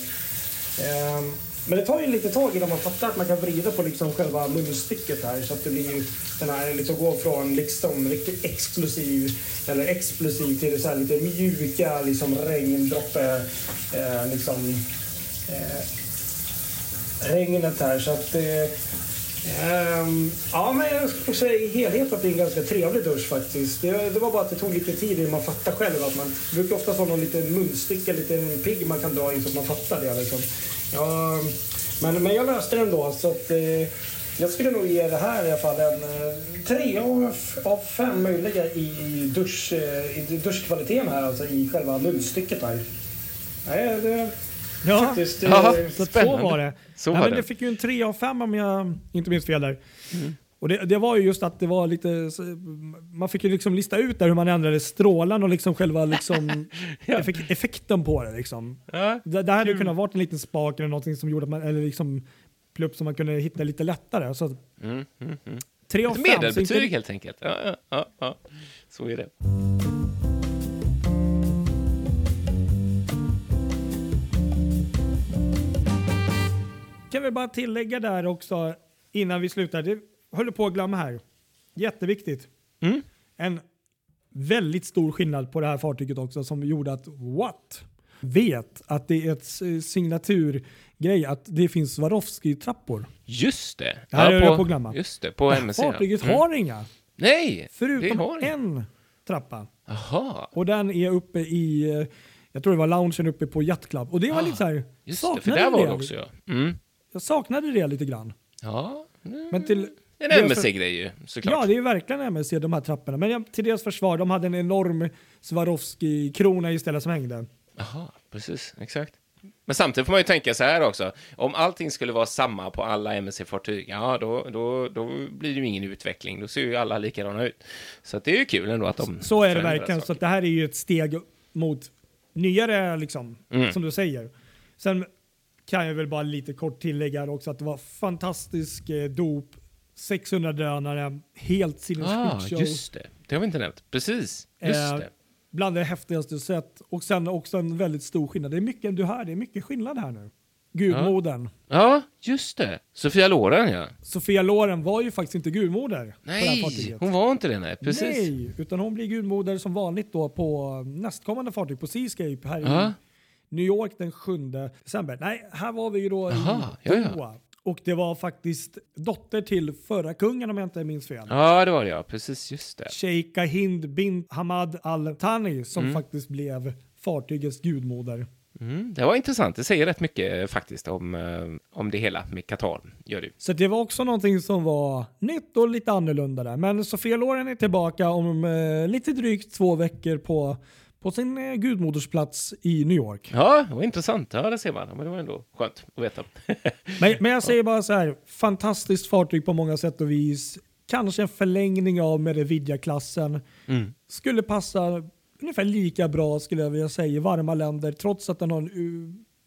Ehm, Men det tar ju lite tag innan man fattar att man kan vrida på liksom själva munstycket här så att det blir den här liksom går från liksom riktigt exklusiv eller explosiv till det så här lite mjuka liksom regndroppe eh, liksom eh, regnet här så att eh, ehm, ja men jag skulle säga i helhet att det är en ganska trevlig dusch faktiskt. Det, det var bara att det tog lite tid innan man fattar själv att man det brukar ofta vara någon liten munsticka, en liten pigg man kan dra in så att man fattar det liksom. Ja, men, men jag löste den då så att eh, jag skulle nog ge det här i alla fall en eh, tre av, av fem möjliga i, dusch, eh, i duschkvaliteten här, alltså i själva munstycket här. Nej, det Ja, faktiskt... Ja. så att så Spännande. var det. Så ja, var men det. det fick ju en 3 av 5 om jag inte minns fel där. Och det, det var ju just att det var lite, man fick ju liksom lista ut där hur man ändrade strålen och liksom själva liksom (laughs) Ja. effek- effekten på det. Liksom. Ja, Det, det hade Kul. kunnat varit en liten spak eller någonting som gjorde att man, eller liksom plupp som man kunde hitta lite lättare. Så mm, mm, mm. 3 av Ett 5. så medelbetyg inte- helt enkelt. Ja, ja, ja, ja. Så är det. Kan vi bara tillägga där också innan vi slutar. Det håller på att glömma här. Jätteviktigt. Mm. En väldigt stor skillnad på det här fartyget också som gjorde att what? Vet att det är ett signaturgrej att det finns Swarovski-trappor. Just det. Det här är jag på att glömma. Just det, på MSC. ja. fartyget Mm. har inga, Nej, förutom en trappa. Jaha, Och den är uppe i, eh, jag tror det var loungen uppe på Yacht Club. Och det var Ah, lite så här, just det. För där var det också, ja. Mm. Jag saknade det lite grann. Ja, mm. Men till, en MSC-grej ju, såklart. Ja, det är verkligen MSC, de här trapporna. Men till deras försvar, de hade en enorm Swarovski-krona istället som hängde. Jaha, precis, exakt. Men samtidigt får man ju tänka så här också. Om allting skulle vara samma på alla MSC-fartyg, ja, då, då, då blir det ju ingen utveckling. Då ser ju alla likadana ut. Så det är ju kul ändå att de Så är det verkligen. Så saker. att det här är ju ett steg mot nyare, liksom, Mm. som du säger. Sen kan jag väl bara lite kort tillägga här också att det var fantastisk eh, dop, 600 drönare, helt Ah, sinnessjukt show. just det. Det har vi inte nämnt. Precis, just Eh, det. Bland det häftigaste jag sett. Och sen också en väldigt stor skillnad. Det är mycket, du hör, det är mycket skillnad här nu. Gudmodern. Ja, just det. Sofia Loren, ja. Sofia Loren var ju faktiskt inte gudmoder här Nej, hon var inte det, nej. Precis. Nej, utan hon blir gudmoder som vanligt då på nästkommande fartyg på Seascape här Ja. New York den 7 december. Nej, här var vi ju då Aha, i ja, ja. Doha. Och det var faktiskt dotter till förra kungen om jag inte minns fel. Ja, det var det, ja. Precis, just det. Sheikha Hind bin Hamad Al Thani som Mm. faktiskt blev fartygets gudmoder. Mm, det var intressant. Det säger rätt mycket eh, faktiskt om, eh, om det hela med Qatar. Gör det. Så det var också någonting som var nytt och lite annorlunda där. Men Sofia Loren är tillbaka om eh, lite drygt två veckor på, på sin eh, gudmodersplats i New York. Ja, det var intressant. Ja, det ser man. Men det var ändå skönt att veta. (laughs) Men, men jag säger bara så här, fantastiskt fartyg på många sätt och vis. Kanske en förlängning av Merividia-klassen. Mm. Skulle passa ungefär lika bra skulle jag vilja säga i varma länder trots att den har en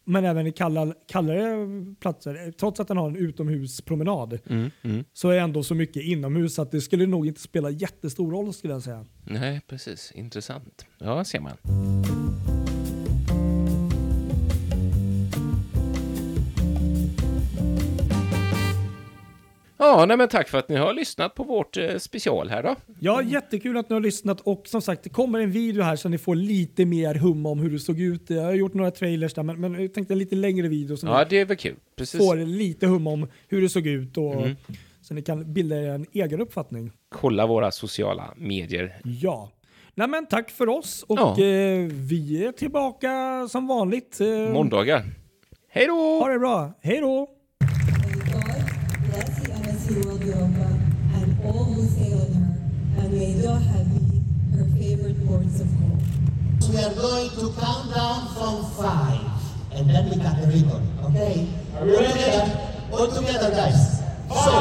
men även i kalla, kallare platser. Trots att den har en utomhuspromenad Mm, mm. så är ändå så mycket inomhus att det skulle nog inte spela jättestor roll skulle jag säga. Nej, precis. Intressant. Ja, ser man. Ja, nej men tack för att ni har lyssnat på vårt eh, special här då. Ja, jättekul att ni har lyssnat och som sagt det kommer en video här så ni får lite mer hum om hur det såg ut. Jag har gjort några trailers där men, men jag tänkte en lite längre video så Ja, ni det är väl kul. Precis. får lite hum om hur det såg ut och Mm. så ni kan bilda er en egen uppfattning. Kolla våra sociala medier. Ja. Nej men tack för oss och Ja. eh, vi är tillbaka som vanligt. Eh, Måndagar. Hej då! Ha det bra. Hej då! World Europa and all who sail in her, and may Doha be her favorite ports of call. We are going to count down from five, and then we cut the ribbon. Okay? Are we ready? All together, guys. Five, four,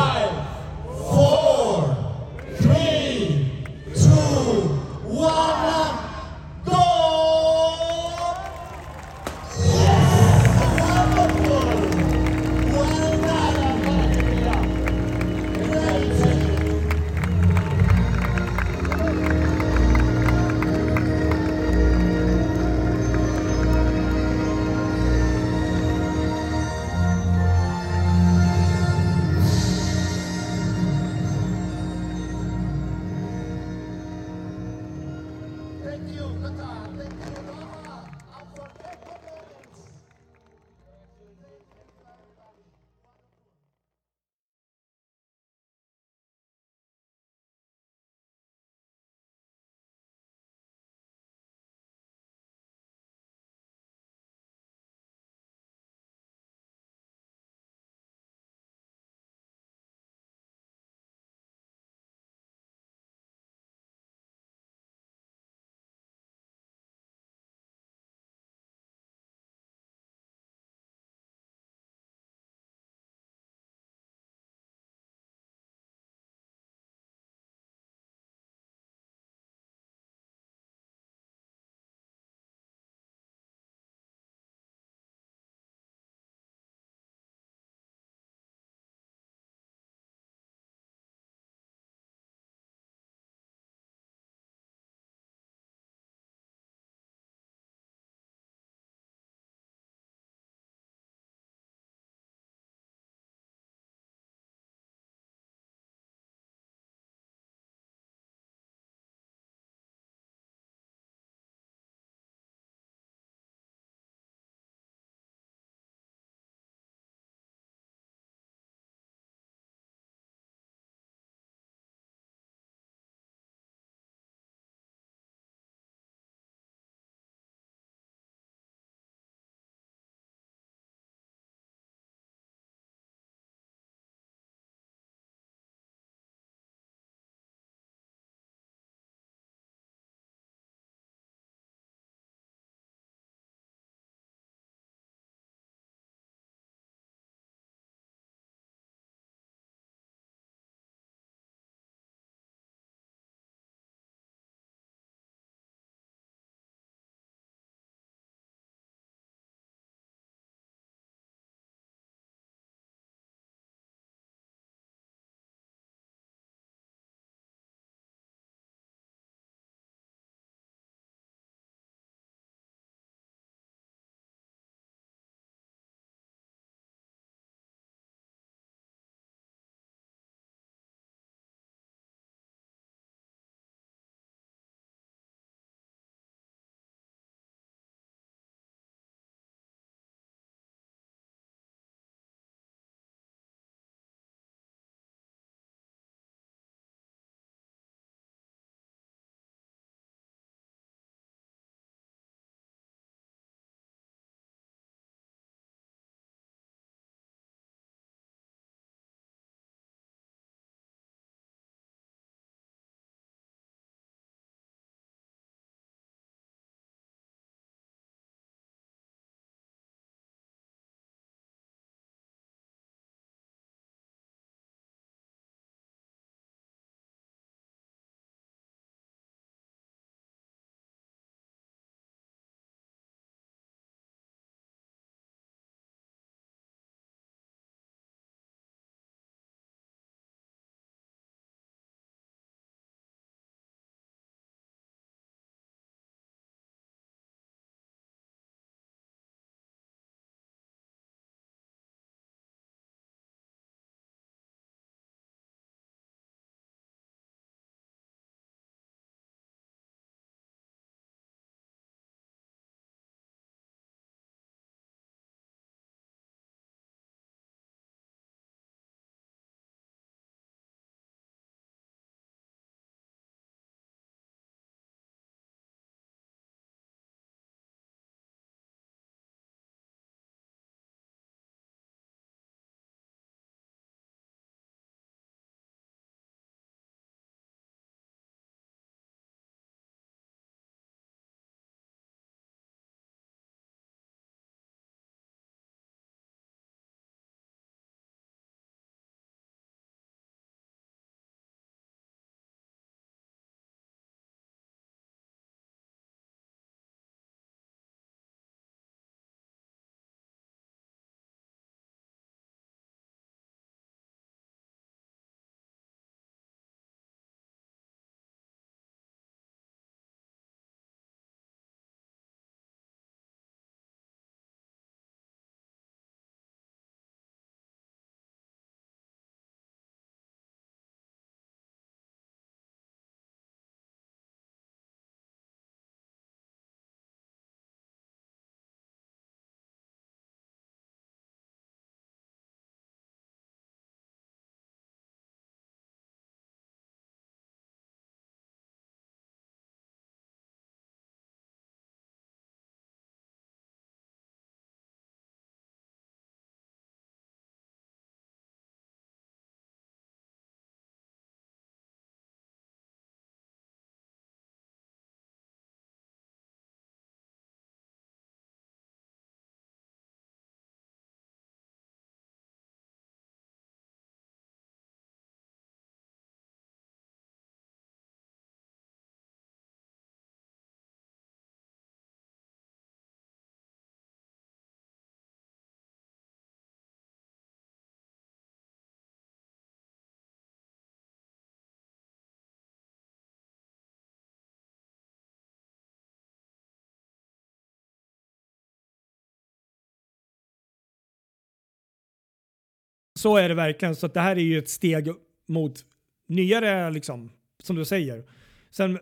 Så är det verkligen. Så att det här är ju ett steg mot nyare, liksom, som du säger. Sen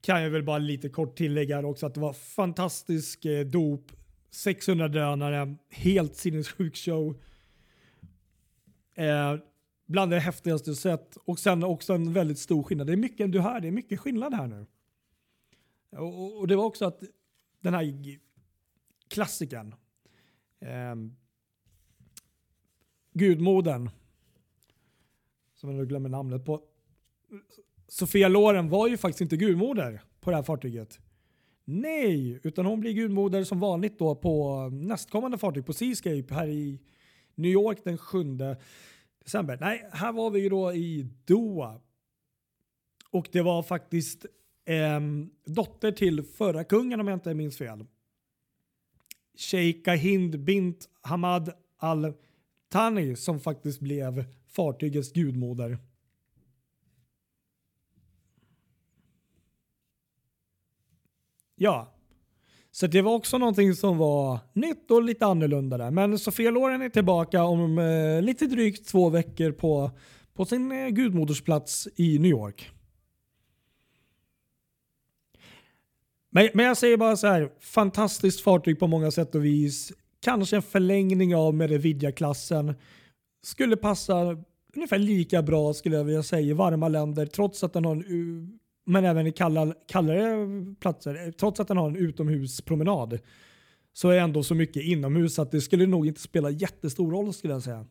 kan jag väl bara lite kort tillägga också att det var fantastisk eh, dop, 600 drönare, helt sinnessjuk show. Eh, bland det häftigaste jag sett och sen också en väldigt stor skillnad. Det är mycket, du hör, det är mycket skillnad här nu. Och, och- det var också att den här klassikern, eh, gudmodern, som jag nu glömmer namnet på, Sofia Loren var ju faktiskt inte gudmoder på det här fartyget. Nej, utan hon blir gudmoder som vanligt då på nästkommande fartyg på Seascape här i New York den 7 december. Nej, här var vi ju då i Doha. Och det var faktiskt eh, dotter till förra kungen om jag inte minns fel. Sheikha Hind bint Hamad Al Tani som faktiskt blev fartygets gudmoder. Ja, så det var också någonting som var nytt och lite annorlunda där. Men Sofia Loren är tillbaka om eh, lite drygt två veckor på, på sin eh, gudmodersplats i New York. Men, men jag säger bara så här, fantastiskt fartyg på många sätt och vis. Kanske en förlängning av Merevidia-klassen. Skulle passa ungefär lika bra skulle jag vilja säga i varma länder trots att den har en, men även i kalla, kallare platser. Eh, trots att den har en utomhuspromenad så är ändå så mycket inomhus att det skulle nog inte spela jättestor roll skulle jag säga.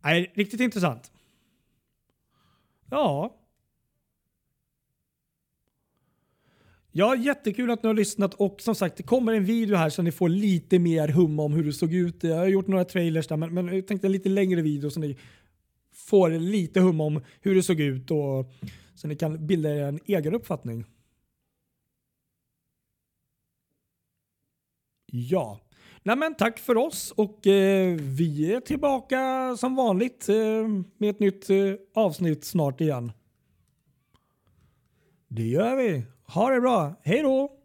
Nej, riktigt intressant. Ja. Ja, jättekul att ni har lyssnat och som sagt det kommer en video här så ni får lite mer hum om hur det såg ut. Jag har gjort några trailers där men, men jag tänkte en lite längre video så ni får lite hum om hur det såg ut och så ni kan bilda er en egen uppfattning. Ja, Nej, men tack för oss och eh, vi är tillbaka som vanligt eh, med ett nytt eh, avsnitt snart igen. Det gör vi. Ha det bra. Hej då!